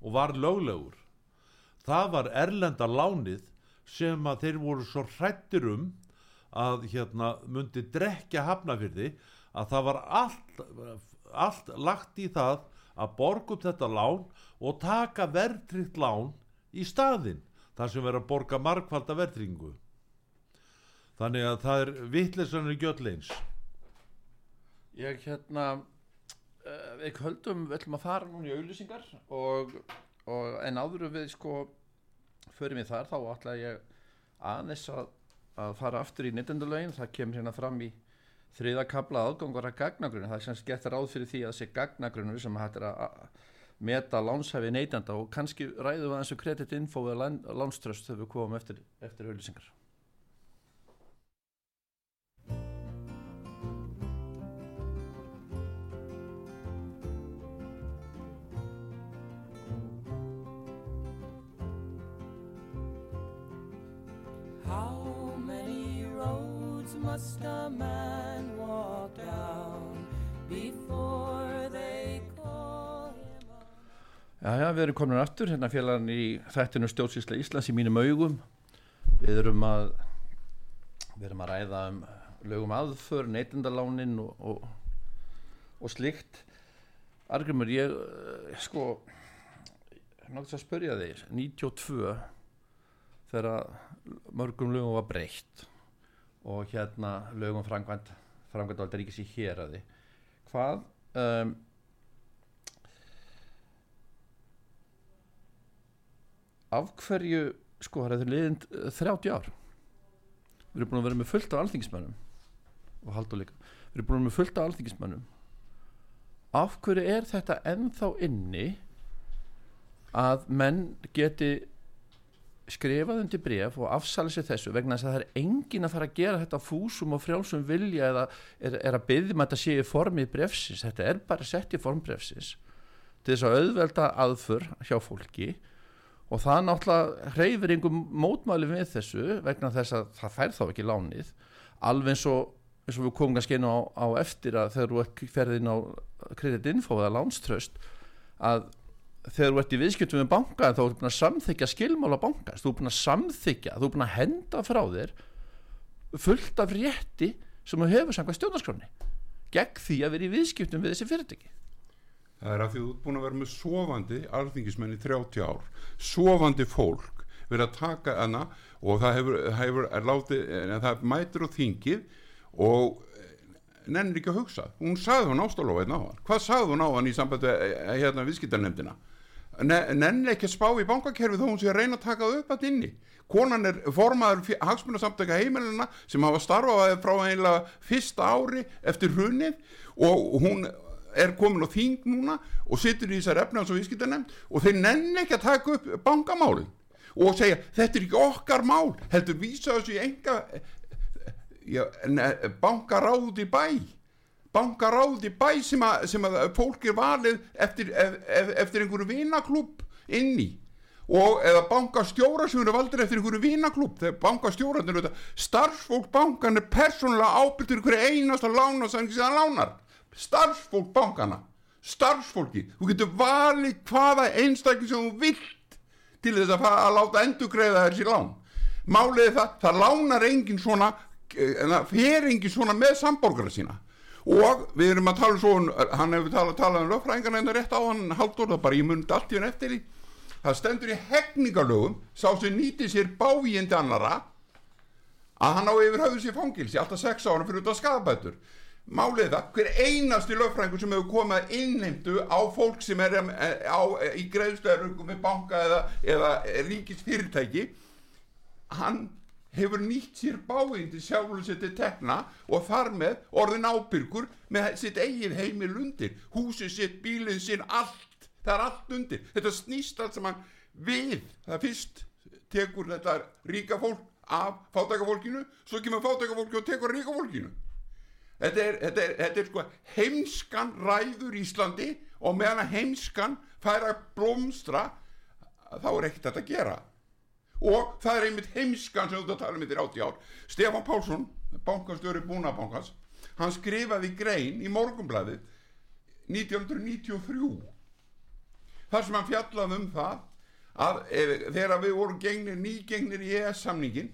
og var löglegur. Það var erlenda lánið sem að þeir voru svo hrættir um að hérna myndi drekja hafnafyrði að það var allt, allt lagt í það að borga upp þetta lán og taka verðtrykt lán í staðinn þar sem verður að borga markvalda verðtringu þannig að það er vittlesanir gjöldleins Ég hérna við höldum, við ætlum að fara núna í auðlýsingar og, og en áður við sko förum við þar þá ætla ég aðeins að, að fara aftur í nýttendalögin, það kemur hérna fram í þriða kabla aðgangur að gagnagrunni, það er sem gett ráð fyrir því að þessi gagnagrunni sem hættir að meta lánshæfi neytanda og kannski ræðum við eins og kreditinfo eða lánströst þegar við komum eftir, eftir auðlýsingar must a man walk down before they call him a Jæja, við erum komin aftur, hérna félagarn í þættinu stjórnsýsla Íslands í mínum augum. Við erum að við erum að ræða um lögum aðför, neytendalánin og, og, og slíkt. Argrymur, ég eh, sko náttúrulega að spörja þig. 92 þegar mörgum lögum var breytt og hérna lögum framkvæmt framkvæmt aldrei ríkis í héraði hvað um, af hverju sko það er liðin 30 ár. Við erum búin að vera með fullt af alþingismönnum og haldur líka. Við erum búin að vera með fullt af alþingismönnum. Af hverju er þetta ennþá inni að menn geti skrifað undir bref og afsalið sér þessu vegna þess að það er engin að fara að gera þetta fúsum og frjálsum vilja eða er, er að byggja um að þetta sé í formið brefsins þetta er bara sett í form brefsins til þess að auðvelda aðför hjá fólki og það náttúrulega hreyfir einhver mótmæli við þessu vegna þess að það fær þá ekki lánið. Alveg eins og, eins og við komum kannski inn á, á eftir að þegar þú ferðin á kreditinfo eða lánströst að þegar þú ert í viðskiptum með banka þá ertu búin að samþykja skilmála bankans þú er búin að samþykja, þú er búin að henda frá þér fullt af rétti sem þú hefur samkvæmt stjórnarskráni gegn því að vera í viðskiptum við þessi fyrirtæki. Það er að því þú ert búin að vera með sofandi alþingismenn í 30 ár. Sofandi fólk verið að taka hana og það hefur, hefur látið, en það mætir á þingið og nennir ekki að hugsa. Hún sagði hún ástalofa einn á hann hvað sagði hún á hann í sambandi hérna viðskiptarnemdina nennir ekki að spá í bankakerfi þó hún sé að reyna að taka það upp að inni. Konan er formaður hagsmunasamtöka heimilina sem hafa starfaði frá einlega fyrsta ári eftir hrunið og hún er komin á þing núna og situr í þessar efnaðs og viðskiptarnemd og þeir nennir ekki að taka upp bankamálin og segja þetta er ekki okkar mál heldur vísa þessu í enga bankaráð út í bæ bankaráð út í bæ sem að, sem að fólk er valið eftir, eftir, eftir einhverju vinaklúb inni. Og eða bankastjóra sem eru valdir eftir einhverju vinaklúb þegar bankastjóra starfsfólk bankan er persónulega ábyrgtur einhverju einasta lána sem það lánar. Starfsfólk bankana starfsfólki, þú getur valið hvaða einstakli sem þú vilt til þess að, að láta endugreiða þessi lán. Málið það, það lánar engin svona það fer engin svona með samborgara sína og við erum að tala svo hann hefur talað, talað um lögfræðingarna en það er rétt á hann haldur það bara ég mundi allt í hann eftir því. Það stendur í hegningarlögum sá sem nýti sér bávíindi annara að hann á yfir höfðu sér fangilsi alltaf sex ára fyrir út af skadabætur málið það, hver einasti lögfræðingur sem hefur komið innheimtu á fólk sem er á, í greiðstöðaröngum með banka eða, eða ríkis fyrirtæki hann hefur nýtt sér báindi sjálfur sér til tekna og þar með orðin ábyrgur með sitt eigin heimil undir. Húsið sitt, bílið sinn, allt. Það er allt undir, þetta snýst allt sem hann við, það fyrst tekur þetta ríka fólk af fátækafólkinu svo kemur fátækafólki og tekur ríka fólkinu. Þetta er, þetta er, þetta er sko heimskan ræður Íslandi og meðan heimskan fær að blómstra þá er ekkert að gera og það er einmitt heimskan sem þú tala um þetta átti ár. Stefán Pálsson, bankastjóri Búnabankans hann skrifaði grein í morgunblæðið 1993 þar sem hann fjallaði um það að ef, þegar við vorum gengnir, nýgengnir í ES samningin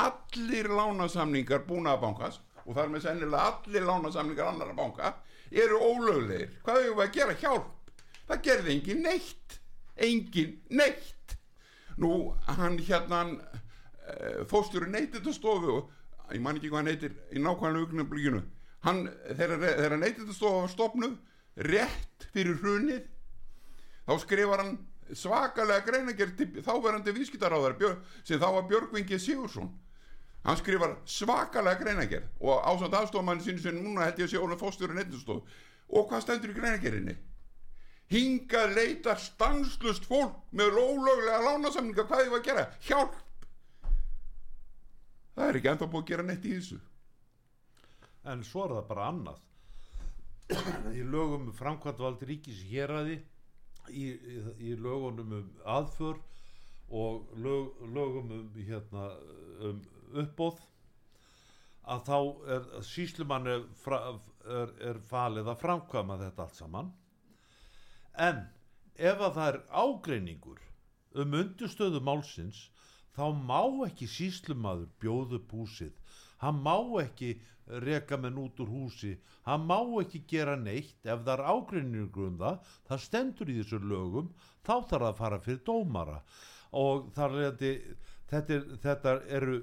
allir lánasamningar Búnabankans og þar með sennilega allir lánasamlingar annara banka eru ólöglegir. Hvað hefur við að gera? Hjálp. Það gerði engin neitt. Engin neitt nú hann hérna uh, fóstur neytindastofu ég man ekki hvað hann neytir í nákvæmlega augnablíkinu hann þegar, neytindastofu var stopnuð rétt fyrir hrunið þá skrifar hann svakalega greinagerð þáverandi viðskiptaráðar sem þá var Björgvingi Sigursson hann skrifar svakalega greinagerð og ásand aðstofamann sín sem núna held ég að sé Ólaf Fóstur og hvað stendur í greinagerðinni hingað leitar stanslust fólk með ólöglega lánasamninga hvað þið var að gera, hjálp! Það er ekki ennþá búið að gera neitt í þessu. En svo er það bara annað. Í lögum um framkvæmdvald ríkis héræði í, í, í lögunum um aðför og lög, lögum um, hérna, um uppbóð að þá er síslumann er, er, er falið að framkvæma þetta allt saman en ef að það er ágreiningur um undurstöðu málsins þá má ekki síslumadur bjóðu búsið hann má ekki reka menn út úr húsi. Hann má ekki gera neitt. Ef það er ágreiningur um það það stendur í þessu lögum þá þarf það að fara fyrir dómara. Og þar er þetta, þetta eru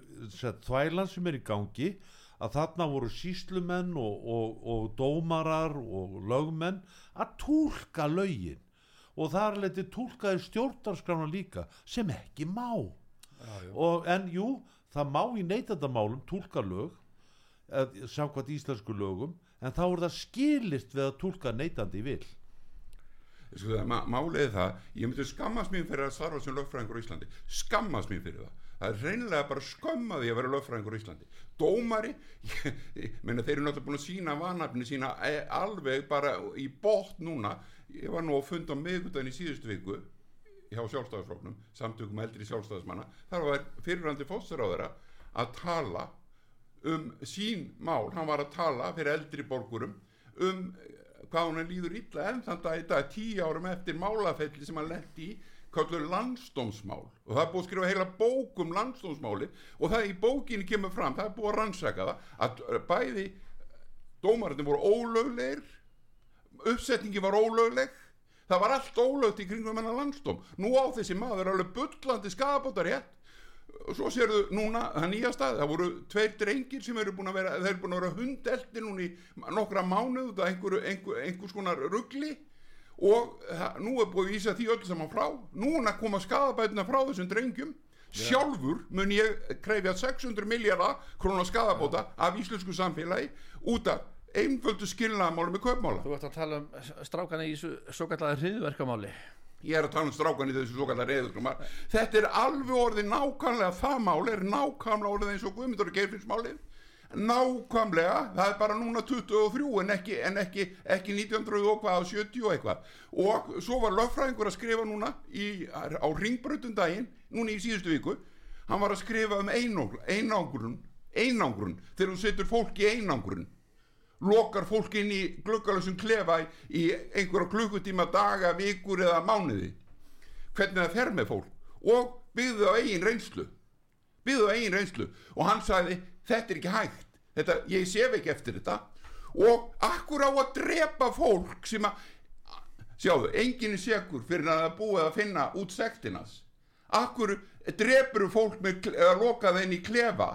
þvælan sem er í gangi að þarna voru síslumenn og, og, og dómarar og lögmenn að tólka lögin. Og þar leti tólkaði stjórnarskrána líka sem ekki má. Já, já. og en jú það má í neytandamálum tólka lög samkvæmt íslensku lögum en þá er það skilist við að tólka neytandi vil. Sko það, málið það ég myndi skammast mér fyrir að starfa sem lögfræðingur í Íslandi. Skammast mér fyrir það það er reynilega bara skömmaði að vera lögfræðingur í Íslandi. Dómari ég, ég, menna, þeir eru náttúrulega búin að sína vanafni sína e, alveg bara í bótt núna. Ég var nú að funda á miðgutagin í síðustu viku hjá sjálfstæðisfloknum samtökum eldri sjálfstæðismanna. Þar var fyrirrandi fóstaráðara að tala um sín mál, hann var að tala fyrir eldri borgurum um hvað hann líður illa en þannig að þetta tíu árum eftir málafelli sem hann lendi í kallur landstómsmál og það er búið að skrifa heila bók um landstómsmáli og það í bókinni kemur fram, það er búið að rannsaka það að bæði dómarinn voru ólöglegir uppsetningi var ólögleg það var allt ólögt í kringum hennar landstóm nú á þessi maður alveg bullandi skapótar rétt og svo sérðu núna það nýja stað, það voru tveir drengir sem eru búin að vera, þeir eru búin að vera hundelti núna í nokkra mánuð af einhver, einhver, einhvers konar ruggli og nú er búin að vísa því öll saman frá. Núna koma skadabætina frá þessum drengjum. Sjálfur mun ég krefja 600 miljardar krónar skadabóta af íslensku samfélagi út af einföldu skilnaðamáli með köpmála Þú ert að tala um strákana í þessu svo kallega hriðverkamáli ég er að tala um strákan í þessu svo kallar reyðurskumar þetta er alveg orðið nákvæmlega það mál er nákvæmlega orðið eins og Guðmundur Geirfinnsmálið nákvæmlega, það er bara núna 23 en ekki, en ekki, ekki 1900 og hvað og 70 og eitthvað. Og svo var lögfræðingur að skrifa núna í, á ringbrötundaginn núna í síðustu viku hann var að skrifa um einangrun einangrun, þegar þú setur fólk í einangrun. Lokar fólk inn í glukkalusum klefa í einhverja klukkutíma daga, vikur eða mánuði. Hvernig það fer með fólk. Og byggðu á eigin reynslu byggðu eigin reynslu. Og hann sagði þetta er ekki hægt. Þetta, ég sef ekki eftir þetta. Og akkur á að drepa fólk sem að sjáðu, enginn er segur fyrir að það búið að finna út sektinas akkur drepur fólk með, eða loka þeim í klefa?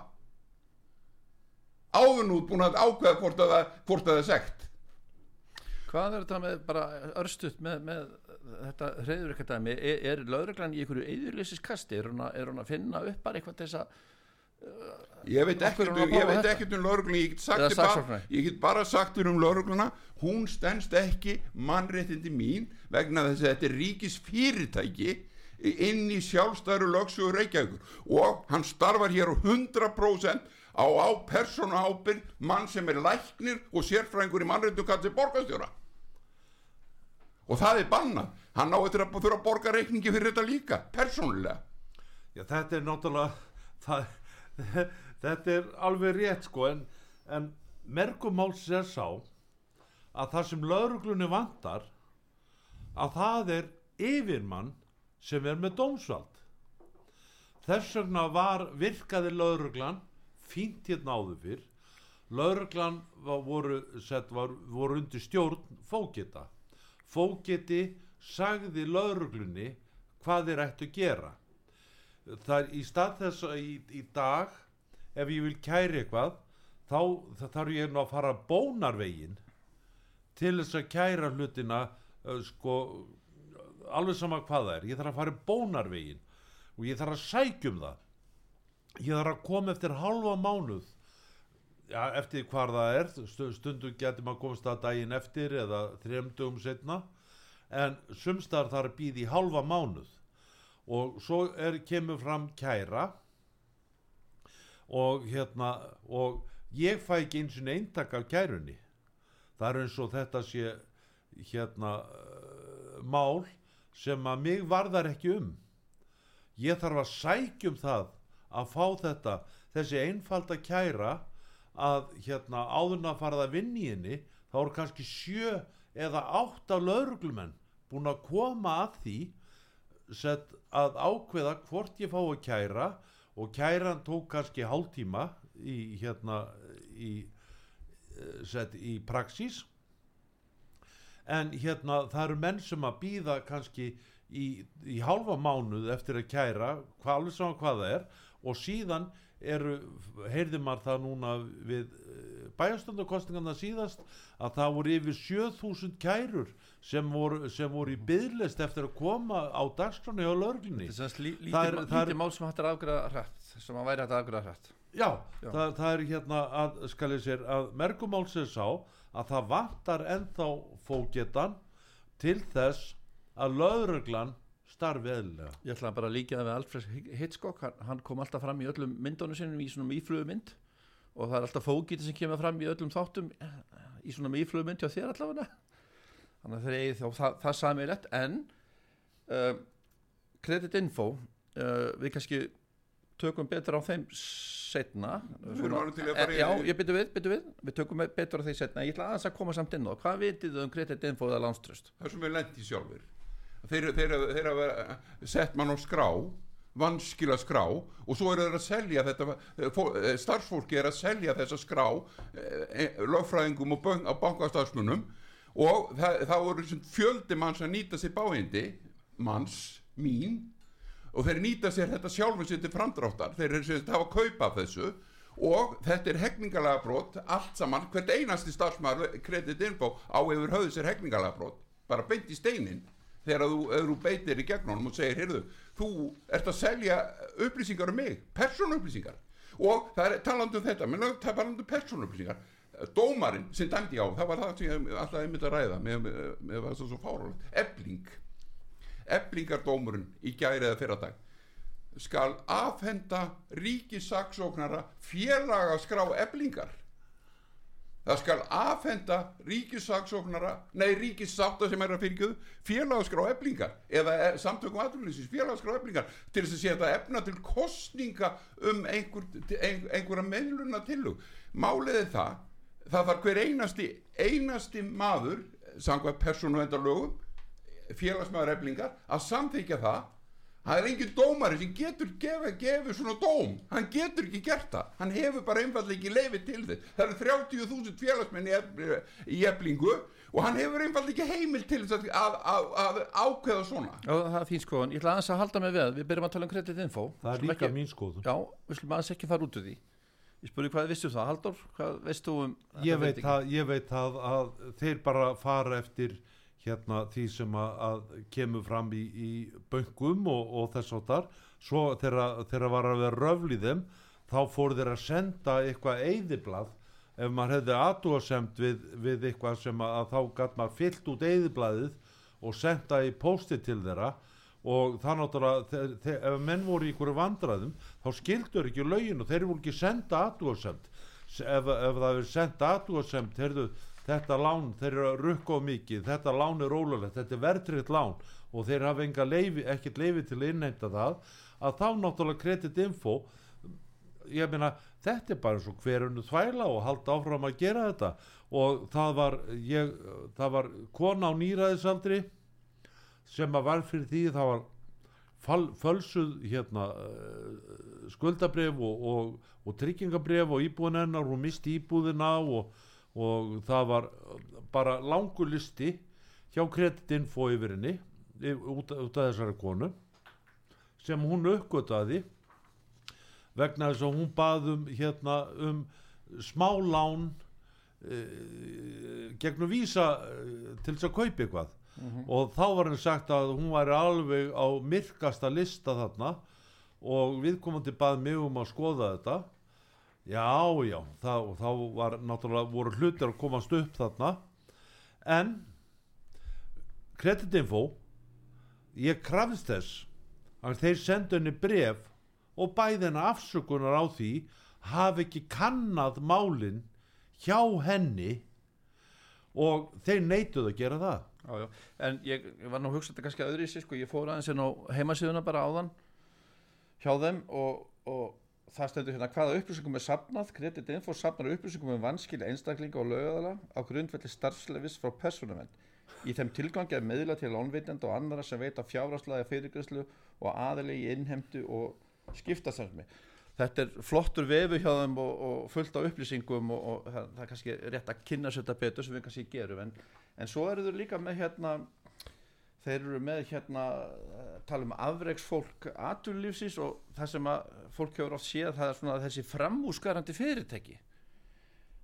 Áðunút búin að ákveða hvort að það, hvort að það er sekt. Hvað er þetta með bara örstuðt með, með þetta hreður eitthvað dæmi er, er lögreglan í einhverju eðurleysiskasti er, er hún að finna upp bara eitthvað til þess að Ég veit ekkert um, ekkert um laurugluna ég ég get bara sagt um laurugluna hún stendst ekki mannréttindi mín vegna þess að þetta er ríkis fyrirtæki inn í sjálfstæru lögsugur Reykjavíkur. Og hann starfar hér á 100% á, á persónu ábyrg mann sem er læknir og sérfræðingur í mannreitum kallir borgarstjóra og það er bannað. Hann á eftir að þurfa að borga reikningi fyrir þetta líka, persónulega. Já, þetta er náttúrulega það, þetta er alveg rétt sko en, en mergumáls er sá að það sem lauruglunni vantar að það er yfirmann sem er með dómsvald. Þess vegna var virkaði lauruglan fínt hérna áður fyrr. Lauruglan var, voru, sett, var, voru undir stjórn fókita fókiti sagði lauruglunni hvað þeir ættu að gera. Það er í stað þess að í, í dag ef ég vil kæri eitthvað þá þarf ég nú að fara bónarvegin til þess að kæra hlutina uh, sko alveg sama hvað það er, ég þarf að fara bónarvegin og ég þarf að sækjum það. Ég þarf að koma eftir halva mánuð ja, eftir hvar það er stu- stundum getur maður komast að daginn eftir eða þremdugum setna en sumstar býða í halva mánuð. Og svo er, kemur fram kæra og hérna og ég fæ ekki eins og eintak af kærunni. Það er eins og þetta sé hérna uh, mál sem að mig varðar ekki um. Ég þarf að sækjum það að fá þetta þessi einfalda kæra að hérna áðurna að fara að vinna í henni þá eru kannski sjö eða átta lauruglumenn búin að koma að því sett að ákveða hvort ég fá að kæra og kæran tók kannski hálftíma í hérna í, eh, sett, í praxís. En hérna það eru menn sem að býða kannski í, í hálfa mánuð eftir að kæra hvað alveg saman hvað það er og síðan eru, heyrði maður það núna við bæjastundakostingarna síðast að það voru yfir 7000 kærur sem voru, sem voru í byðlist eftir að koma á dagskráni á lörglunni Þetta er lítið mál sem hægt er að afgræða hrætt sem að væri hægt að afgræða hrætt Já, Já. Það, það er hérna að, skal ég sér, að mergumáls er sá að það vantar ennþá fógetan til þess að lögreglan starfi eðlilega. Ég ætla bara að líka það við Alfred Hitchcock. Hann, hann kom alltaf fram í öllum myndunum sinum í svona mýflugumynd og það er alltaf fógiti sem kemur fram í öllum þáttum eh, í svona mýflugumynd hjá þér allavega. Þannig að þeir eigi þá það, það sami rétt en uh, Credit Info uh, við kannski tökum betur á þeim setna Við erum alveg til að Eh, fara í- Já, ég byrju við, byrju við. Við tökum betur á því setna, ég ætla aðeins að koma samt inn á. Hvað vitið þið um Credit Info eða lánströst það sem er lendi sjálfur þeir, þeir, þeir hafa sett mann á skrá vanskila skrá og svo eru þeir að selja þetta eh, eh, starfsfólki er að selja þessa skrá eh, lögfræðingum og bankastarfsmunum og það, það voru fjöldi manns að nýta sér báindi manns, mín og þeir nýta sér þetta sjálfum sér til framdráttar. Þeir eru sem sagt hafa kaupa þessu. Og þetta er hegningalega brot allt saman, hvert einasti starfsmæður kreditinfo á yfir höfðu sér hegningalega brot bara beint í steinin þegar þú, þú beitir í gegn honum og segir heyrðu, þú ert að selja upplýsingar um mig, persónuupplýsingar. Og það er talandi um þetta menn það er talandi um persónuupplýsingar. Dómarinn sem dæmdi á, það var það sem ég alltaf einmitt að ræða með, með það svo fárálegt, ebling. Eblingardómurinn í gæri eða fyrradag skal afhenda ríkisaksóknara félagaskrá eblingar það skal afhenda ríkisaksóknara nei ríkissátta sem er að fyrirgjöðu félagaskrá eblingar eða eh, samtökum aðrúlýsins félagaskrá eblingar til þess að setja efna til kostninga um einhver, ein, einhverja meðluna tillug málið er það það þarf hver einasti einasti maður sangvað persónuvendarlögum félagsmaður eflingar að samþykja það það er engin dómari sem getur gefið gefi svona dóm, hann getur ekki gert það. Hann hefur bara einfallega ekki leifið til þess. Það eru 30.000 félagsmenn í, eflingu og hann hefur einfallega ekki heimil til þess að, að, að, að ákveða svona. Já, það er fín skoðan, ég ætla aðeins að halda mig við við byrjum að tala um Credit Info Það er líka ekki- mín skoðun. Já, við skulum aðeins ekki fara út úr því. Ég spurði hvað vistu það, Halldór, hvað veist þú um Ég veit, það, ég veit það að þeir bara fara eftir hérna því sem að, að kemur fram í, í böngum og, og þess áttar svo þegar var að vera röfl í þeim þá fóru þeir að senda eitthvað eyðiblað. Ef maður hefði aðtúasemt við, við eitthvað sem að, að þá gætt maður fyllt út eyðiblaðið og senda í pósti til þeirra. Og þeir, þeir, ef menn voru í ykkur vandræðum þá skildur ekki lögin og þeir voru ekki senda aðdúasemt ef, ef það er senda aðdúasemt heyrðu, þetta lán, þeir eru að rukka á mikið. Þetta lán er ólulegt, þetta er verðtrikt lán. Og þeir hafa enga leifi, ekkert leifi til að innheimta það. Að þá náttúrulega kreditinfo ég meina þetta er bara eins og hverjunu þvæla og halda áfram að gera þetta. Og það var ég, það var kona á nýræðisaldri sem að var fyrir því það var fölsuð hérna uh, skuldabref og, og, og tryggingabref og íbúðin hennar hún misti íbúðina og, og það var bara langur listi hjá kreditinfo yfir henni út, út af þessari konu sem hún uppgötaði vegna þess að hún baðum hérna um smálán uh, gegnum vísa uh, til þess að kaupa eitthvað. Og þá var henni sagt að hún væri alveg á myrkasta lista þarna og viðkomandi bað mig um að skoða þetta já, já þá, þá var náttúrulega voru hlutir að komast upp þarna en kreditinfo ég krafðist þess að þeir sendu henni bref og bæði henni afsökunar á því hafi ekki kannad málin hjá henni og þeir neituð að gera það Já, já. En ég, ég var nú að hugsa þetta kannski öðru í sig sko. ég fór aðeins inn á heimasíðuna bara áðan hjá þeim og, og það stendur hérna hvaða upplýsingum er sapnað, kreditinfo sapnar upplýsingum um vanskilja einstaklinga og lögðala á grundvelli starfslefis frá persónumenn í þeim tilgangi að miðla til lánveitenda og annara sem veita fjárháslega fyrirgræslu og aðilegi innhemdu og skiptastarfsmi þetta er flottur vefu hjá þeim og, og fullt á upplýsingum og, og það er kannski rétt að kynna sér þetta betur sem við kannski gerum. En, en svo eru þau líka með hérna þeir eru með hérna eh, tala um afreiksfólk atvinnulífsins og það sem að fólk hefur oft séð það er svona þessi framúskarandi fyrirtæki.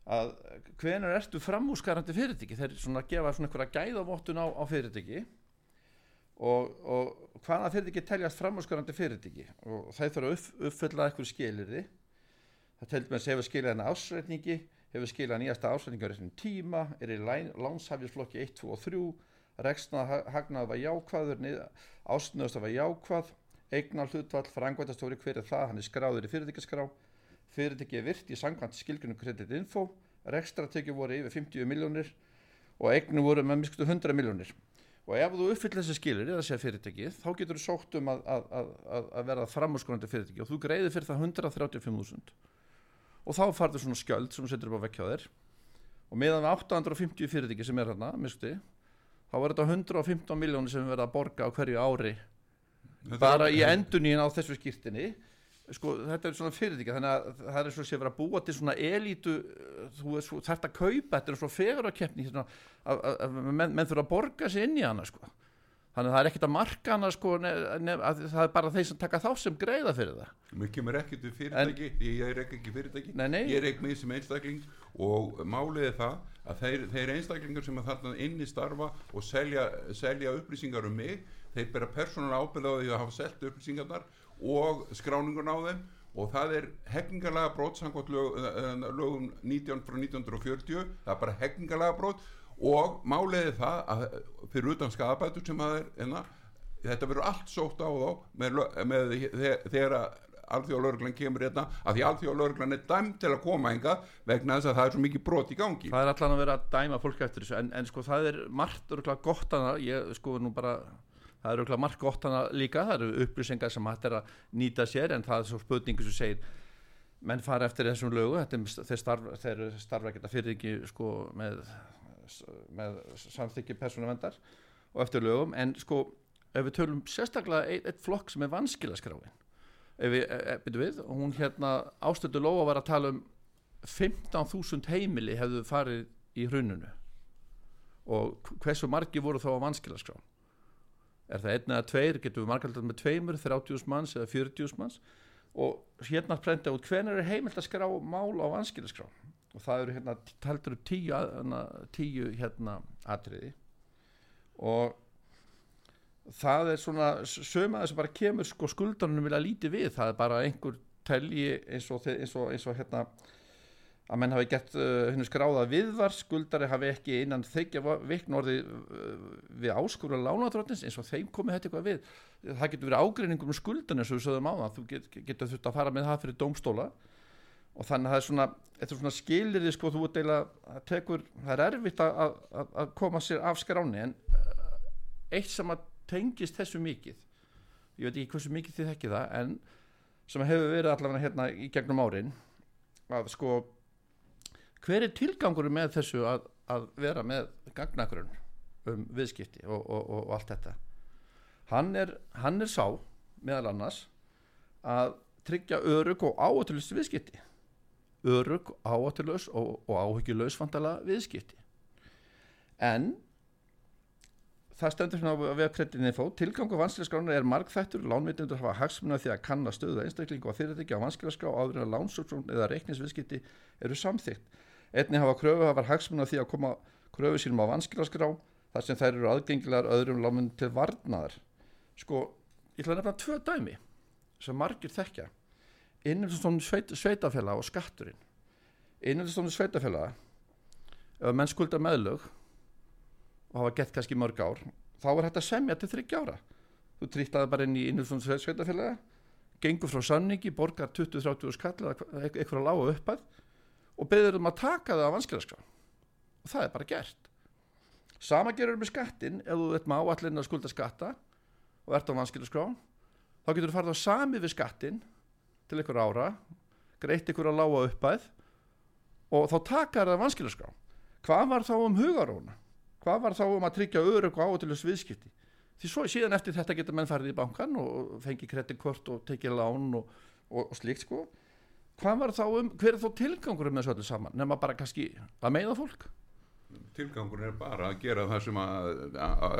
Að hvenær ertu framúskarandi fyrirtæki? Þeir svona gefa svona einhverja gæðavottun á, á fyrirtæki og, og hvaða fyrirtæki teljast framúskarandi fyrirtæki? Og þeir þurfa að upp, uppfylla eitthvað skilirði það telur með að hefur skilað en ásreitningi hefur skilað nýjasta ásreitningi á réttum tíma er í lánshafisflokki 1, 2 og 3 reksnað hagnað var jákvæður ásnöðast var jákvæð. Eignar hlutvall, frangvæntastjóri hver er það, hann er skráður í fyrirtækjaskrá. Fyrirtæki er virt í sangvænt skilgrunum kreditinfo, rekstratekju voru yfir 50 miljónir og eignum voru með miskustu 100 miljónir og ef þú uppfyllir þessi skilir eða sér fyrirtæki þá getur þú sótt um að, að, að, að verða framúrskonandi fyrirtæki og þú greiðir fyrir það 135.000 og þá farður svona skjöld sem þú setur upp á vekkja þér. Og meðan við 850 fyrirtæki sem er hérna miskusti, þá er þetta 115 miljónir sem verða að borga á hverju ári. Bara í endunín á þessu skýrtinni sko, þetta er svona fyrirtæki þannig að það er svo sé verið að búa til svona elítu þú þarft að kaupa þetta er svo fegur að keppni hérna, að, að menn, menn þurfa að borga sér inn í hana sko. Þannig að það er ekkert að marka hana sko, ne, ne, að það er bara þeir sem taka þá sem greiða fyrir það. Mér kemur ekkert við fyrirtæki, ég er ekki fyrirtæki, Nei, nei. ég er ekki með sem einstakling og málið er það að þeir, þeir einstaklingar sem að þarna inni starfa og selja, selja upplýsingar um mig, þeir bera persónulega ábyrða á því að hafa selt upplýsingarnar og skráningun á þeim. Og það er hegningarlega brot samkvæmt lög, eh, lögum 19 frá 1940, það er bara hegningarlega brot og málið er það að fyrir utan skadabætur sem að er enna, þetta verður allt sótt á þá með, með, þe- þegar að alþjóðalörglan kemur hérna að því alþjóðalörglan er dæmt til að koma enga vegna þess að það er svo mikið brot í gangi. Það er allan að vera að dæma fólk eftir þessu en, en sko það er margt örgulega gott hana ég sko nú bara það er örgulega margt gott hana líka það eru upplýsingar sem hægt er að nýta sér en það er svo spurningu sem segir menn fara eftir þessum lögu þetta er, þeir, starf, þeir starfa ekki fyrir ekki sko með, með samþykki persónuvendar og eftir lögum. En sko ef við tölum sérstaklega eitt, eitt flokk sem er vanskilaskráin ef við, e, e, byrju við, hún hérna ástöðu Lóa var að tala um 15.000 heimili hefðu farið í hrununu og hversu margi voru þá á vanskilaskrá er það einn eða tveir, getum við margaldar með tveimur 30.000 manns eða 40.000 manns? Og hérna prenta út hvenær er heimilt að skrá mál á vanskilaskrá og það eru hérna taldur upp tíu, að- hérna, tíu hérna atriði. Og það er svona söma þess að bara kemur sko skuldarunum vilja lítið við. Það er bara einhver telji eins og, eins og, eins og hérna að menn hafi gett uh, hennu skráða viðvar skuldari hafi ekki innan þykja vikn orði uh, við áskúra lánadróttins eins og þeim komi þetta eitthvað við. Það getur verið ágreiningum um skuldan eins og við sögðum á það þú get, getur þurft að fara með það fyrir dómstóla og þannig að það er svona, svona skilirði sko þú það tekur, það er erfitt að, að, að koma sér af skráni en uh, eitt sem að tengist þessu mikið ég veit ekki hversu mikið þið þekki það en sem hefur verið allavega hérna í gegnum árin að sko hver er tilgangur með þessu að, að vera með gagnagrunn um viðskipti og, og, og, og allt þetta? Hann er, hann er sá meðal annars að tryggja örug og áhættulegst viðskipti örug, áhættulegs og, og áhyggjulegs fantala viðskipti. En það stendur hérna á vegkredinni fó tilgangu vanskilaskrána er markþættur lánveitundur hafa hagsmuna því að kanna stöðu einstaklingu og fyrirtækja á vanskilaskrá áður en að lánsóksón eða reiknisviðskipti eru samþygt einni hafa kröfu hafa hagsmuna því að koma kröfu sínum á vanskilaskrá þar sem þær eru aðgengilegar öðrum lánveitum til varnaðar. Sko, ég ætla að nefna tvö dæmi sem margir þekkja innanstofnum sveit, sveitafélag og skatturinn. Innanstofnum sveitafélag ef menn skulda meðlög og hafa gett kannski mörg ár þá er þetta semja til þryggja ára. Þú trýttaði bara inn í innanstofnum sveitafélaga gengur frá sanningi, borgar 20-30 skall eða eitthvað lága uppæð og beður um að taka það á vanskilaskrá. Og það er bara gert. Sama gerur með skattin ef þú veit maður áallin að skulda skatta og ert á vanskilaskrá þá getur þú farið á sami við skattin til einhver ára greitt einhver að lága uppæð og þá takar það vanskilaskrá. Hvað var þá um hugaróna hvað var þá um að tryggja örug og áhutilus viðskipti? Því svo síðan eftir þetta getur menn farið í bankan og fengi kreditkort og tekið lán og, og, og slíkt sko. Hvað var þá um, hver er þá tilgangur um þessu öllu saman? Nema bara kannski að meiða fólk? Tilgangur er bara að gera það sem að,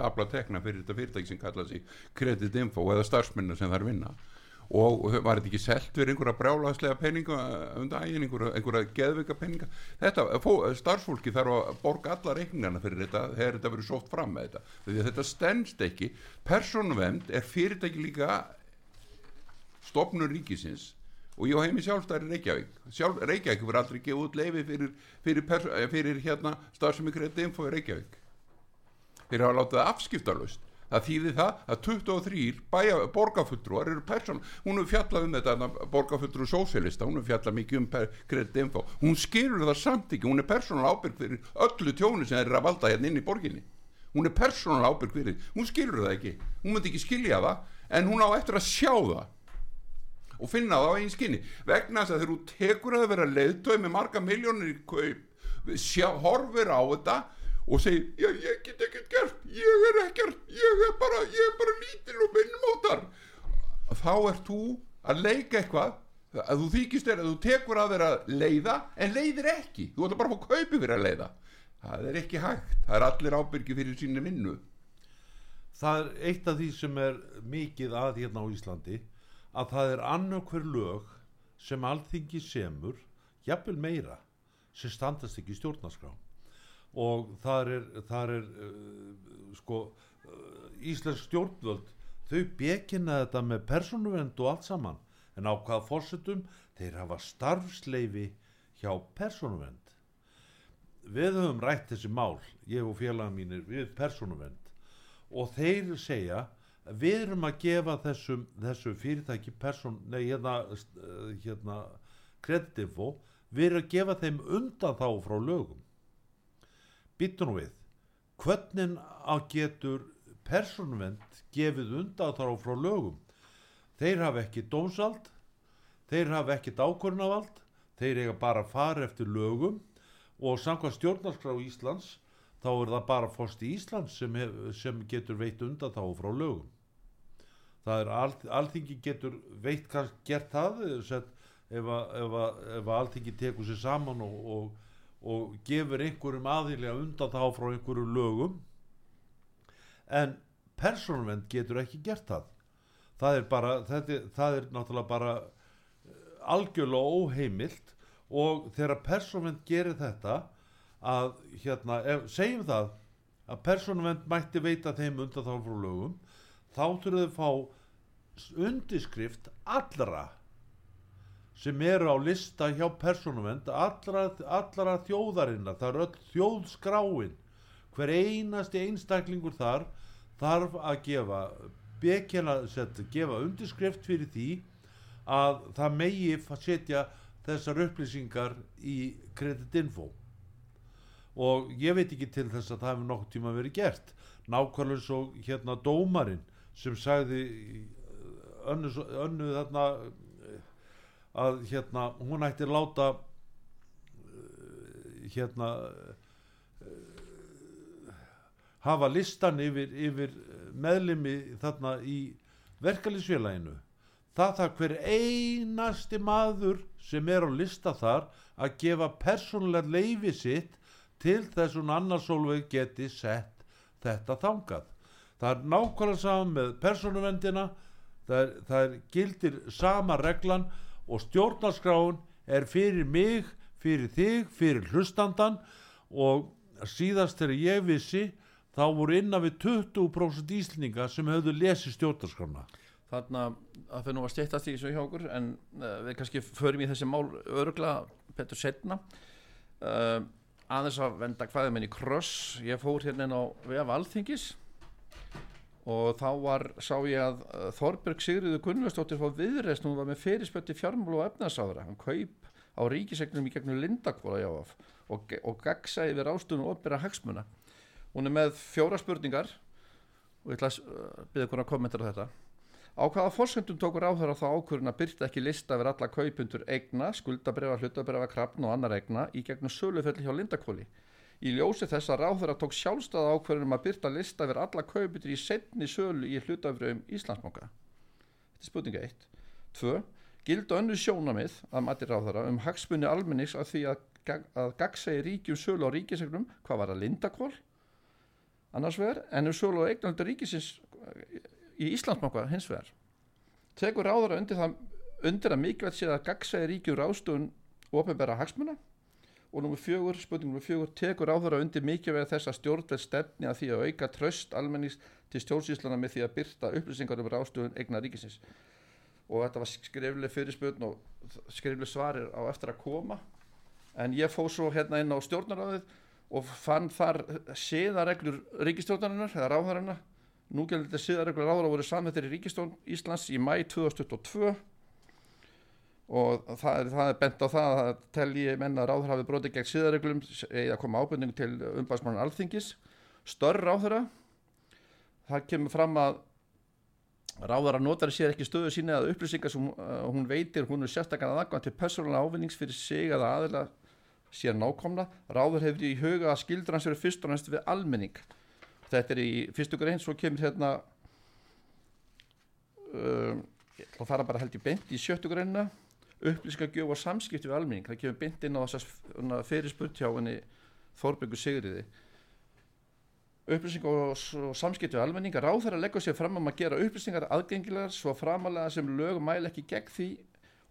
afla tekna fyrir þetta fyrirtæki sem kalla sig kreditinfo eða starfsmennar sem þær vinna og var þetta ekki selt fyrir einhverja brjálaðslega peninga um daginn, einhverja, einhverja geðvika peninga? Þetta, fó, starfsfólki þarf að borga alla reikningana fyrir þetta þegar þetta verður sótt fram með þetta. Því að þetta stendst ekki. Persónuvend er fyrirtæki líka stopnur ríkisins. Og ég á heimi sjálfstæri Reykjavík. Sjálf, Reykjavík verður aldrei gefið út leifi fyrir, fyrir, fyrir, hérna starfsemi kreditinfo í Reykjavík. Þeir hafa látið afskiptarlaust það þýðir það að 23 bæja, borgarfulltrúar eru persón hún hefur fjallað um þetta borgarfulltrú sósélista, hún hefur fjallað mikið um kreditinfo, hún skilur það samt ekki hún er persónal ábyrg fyrir öllu tjónu sem eru að valda hérna inn í borginni. Hún er persónal ábyrg fyrir, hún skilur það ekki. Hún myndi ekki skilja það en hún á eftir að sjá það og finna það á einn skinni. Vegna þess að þegar þú tekur að vera leiðtöð með marga miljónir í kaup sjá, horfir á þetta og segir, já ég get ekkert gert ég er ekkert, ég er bara ég er bara lítil og minnmótar þá ert þú að leika eitthvað að þú þykist er að þú tekur að vera leiða en leiðir ekki. Þú ætla bara að fá kaupi fyrir að leiða. Það er ekki hægt, það er allir ábyrgi fyrir sínu vinnu. Það er eitt af því sem er mikið að hérna á Íslandi að það er annarkver lög sem alþingi semur jafnvel meira sem standast ekki í stjórnarskrá og þar er, þar er uh, sko uh, Íslensk stjórnvöld þau bekina þetta með persónuvend og allt saman. En á hvaða fórsetum þeir hafa starfsleifi hjá persónuvend við höfum rætt þessi mál ég og félaga mínir við persónuvend og þeir segja við erum að gefa þessum, þessu fyrirtæki person, nei, hérna, hérna kreditinfo, við erum að gefa þeim undan þá frá lögum býttu nú við. Hvernig að getur personvend gefið undan þá frá lögum? Þeir hafa ekki dómsald þeir hafa ekki dákvörnavald þeir eiga bara að fara eftir lögum og samkvæmt stjórnarskrá Íslands þá er það bara fórst í Íslands sem, hef, sem getur veit undan þá frá lögum. Það er all, alþingi getur veit kannski gert það ef, að, alþingi tekur sér saman og, og, og gefur einhverjum aðilega undan þá frá einhverju lögum. En persónvend getur ekki gert það. Það er bara þetta, það er náttúrulega bara algjörlega óheimilt. Og þegar persónvend gerir þetta að hérna, ef, segjum það að persónvend mætti veita þeim undan þá frá lögum þá þurfum þau fá undirskrift allra sem eru á lista hjá persónuvend allra, allra þjóðarinnar, það er öll þjóðskráin. Hver einasti einstaklingur þar þarf að gefa bekjana, set, gefa undirskrift fyrir því að það megi setja þessar upplýsingar í kreditinfo. Og ég veit ekki til þess að það hefur nokkuð tíma verið gert. Nákvæmlega svo hérna dómarinn sem sagði eh, önnu, önnu þarna að hérna hún ætti að láta eh, hérna eh, hafa listan yfir, yfir meðlimi þarna í verkalýsfélaginu það þarf hver einasti maður sem er á lista þar að gefa persónulega leifi sitt til þess hún annarsólveig geti sett þetta þangað. Það er nákvæmlega saman með persónuvendina það það er gildir sama reglan og stjórnarskráin er fyrir mig, fyrir þig, fyrir hlustandan og síðast þegar ég vissi þá voru innan við 20% íslninga sem höfðu lesið stjórnarskrána. Þarna að fyrir nú að steyttast í þessu hjá okkur en uh, við kannski förum í þessi mál örugla betur setna uh, aðeins að venda hvaðið minn í kross. Ég fór hérna á vef alþingis og þá var, sá ég að uh, Þorberg Sigriður Gunnlaugsdóttir fór viðreist, hún var með fyrirspötti fjármál og efnaðsáðra, hann kaup á ríkisegnum í gegnum Lindakvóla jáf og, og gagsa yfir ástunum og opera hagsmuna. Hún er með fjóra spurningar og ég ætla að uh, byrja að kommentar á þetta. Á hvaða fórsendum tókur áþara þá ákvörðin að byrta ekki lista yfir alla kaupundur eigna, skuldabrefa, hlutabrefa, krafn og annar eigna í gegnum sölufelli hjá Lindakvóli? Í ljósi þess að ráðherra tók sjálfstæða ákvörðunum að byrta lista yfir alla kaupundur í setni sölu í hlutafröðum Íslandsbanka. Þetta er spurninga 1. 2. Gildu önnu sjónamið að mati ráðherra um hagsmunni almennings að því að, að gagsegi ríkjum sölu á ríkisegnum, hvað var að Lindakvól? Annars vegar, en um sölu á eignaldur ríkisins eh, í Íslandsbanka hins vegar. Tekur ráðherra undir, undir að mikilvægt sé að gagsegi ríkjum ráðstofun ofinbæra hagsmuna? Og nummer fjögur, spurning nummer fjögur tekur áþara undir mikilvæg þess að stjórnveld stefni að því að auka tröst almennings til stjórnsýslana með því að byrta upplýsingar um rástöðun eigna ríkisins? Og þetta var skrifleg fyrirspurn og skrifleg svarir á eftir að koma. En ég fóð svo hérna inn á stjórnaráðið og fann þar siðareglur ríkistjórnarinnar eða ráðarinnar núgældið siðareglur ráðara voru samþettir í ríkistjórn Íslands í mæ 2022 og það er, það er bent á það að telji menna ráður hafi brotið gegn síðareglum eða koma ábyrning til umbæðsmann alþingis. Störr ráðura það kemur fram að ráðara notar sér ekki stöðu sína að upplýsingar sem uh, hún veitir. Hún er sérstaklega aðgang til persónulega ávinnings fyrir sig að aðila sér nákomna. Ráður hefur í huga að skildur hans verið fyrst og næst við almenning. Þetta er í fyrstu grein svo kemur hérna um, ég ætla að fara bara held í beint í sjöttu greinina upplýsingagjöf og samskipti við almenning. Það kemur beint inn á þessar fyrirspurt hjá henni Þorbjörgu Sigriði upplýsingar og, og samskipti við almenning. Að ráð þeirra leggur sér fram um að gera upplýsingar aðgengilegar svo framalega sem lög mæla ekki gegn því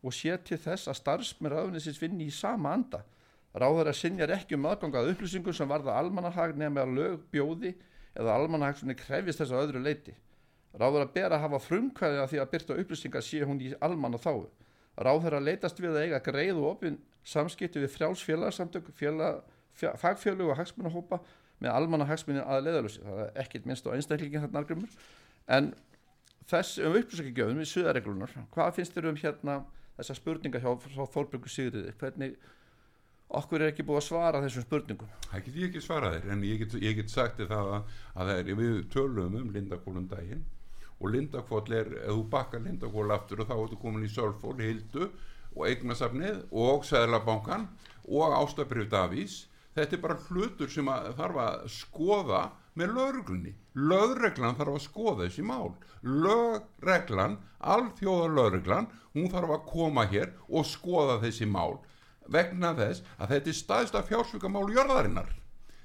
og sé til þess að starfsmenn ráðunisins vinni í sama anda. Ráð þeirra sinjar ekki um aðgang að upplýsingum sem varða almannahag nefn að lög bjóði eða almannahag sem krefist þess að öðru leiti ráð þeirra ber að hafa frumkvæði að því að byrta upplýsingar sé hún í almanna þáu ráð þeirra leitast við að eiga greið og opin samskipti við frjáls félagsamtök félag, fagfélög og hagsmunahópa með almanna hagsmunni að leiðalösi það er ekkit minnst á einstaklingin þarna argumur en þess um upplýsingagjöfum við suðareglunar, hvað finnst þér um hérna þessar spurningar hjá, hjá Þorbjörgu Sigriði, hvernig okkur er ekki búið að svara þessum spurningum? Það get ég ekki svarað þér en ég get, ég get sagt það að, að það er, við tölum um Lindakólum daginn og Lindakól er, ef þú bakkar Lindakól aftur og þá ertu komin í Sölfól, Hildu og Eignasafnið og Sæðlabankan og Ástabrif Davís. Þetta er bara hlutur sem að þarf að skoða með lögreglunni. Lögreglan þarf að skoða þessi mál. Lögreglan alþjóðar lögreglan, hún þarf að koma hér og skoða þessi mál vegna þess að þetta er staðista fjársvíkamál jörðarinnar.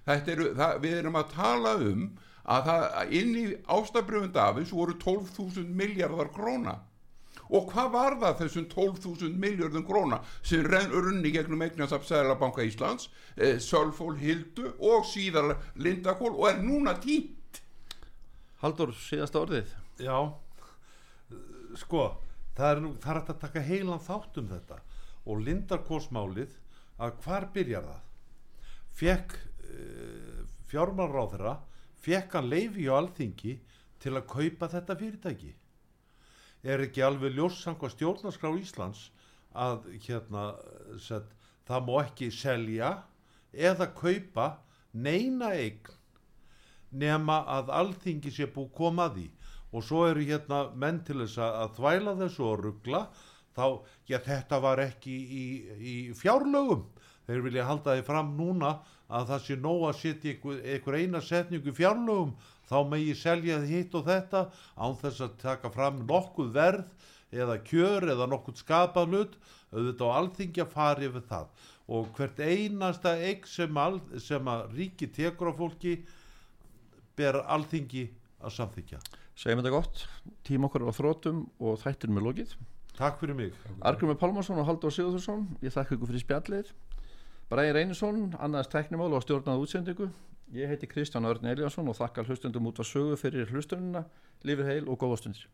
Eru, það, við erum að tala um að það, að inn í ástabröfund Davís voru 12.000 miljardar króna. Og hvað var það þessum 12.000 miljardum króna sem renn runni gegnum eignasaf Sælabanka Íslands eh, Sölfól Hildu og síðar Lindakól og er núna tínt Haldur, síðasta orðið. Já, sko, það er, nú, það er að taka heilan þátt um þetta. og Lindarkósmálið að hvar byrjar það? Fekk uh, fjármálráðherra fekk hann leifi á alþingi til að kaupa þetta fyrirtæki? Er ekki alveg ljóssangva stjórnarskrá Íslands að hérna set, það má ekki selja eða kaupa neina eign nema að alþingi sé búið koma að því? Og svo eru hérna menn til þess að, þvæla þessu og ruggla þá, já þetta var ekki í, í fjárlögum. Þeir vilja halda því fram núna að það sé nóg að setja einhver, einhver eina setningu fjárlögum þá megi selja hitt og þetta án þess að taka fram nokkuð verð eða kjör eða nokkuð skapað hlut. Auðvitað á alþingi að fara yfir það. Og hvert einasta eign sem, al, sem að ríki tekur á fólki ber alþingi að samþykja segjum þetta gott, tím okkar á þrótum og þættir með lokið. Takk fyrir mig. Argrumur Pálmarsson og Haldur Sigurðursson ég þakka ykkur fyrir spjallið Bræði Reynisson, annaðist teknimál og stjórnaði útsendingu. Ég heiti Kristján Örn Eliasson og þakka hlustundum út á sögu fyrir hlustununa, lifið heil og góða stundir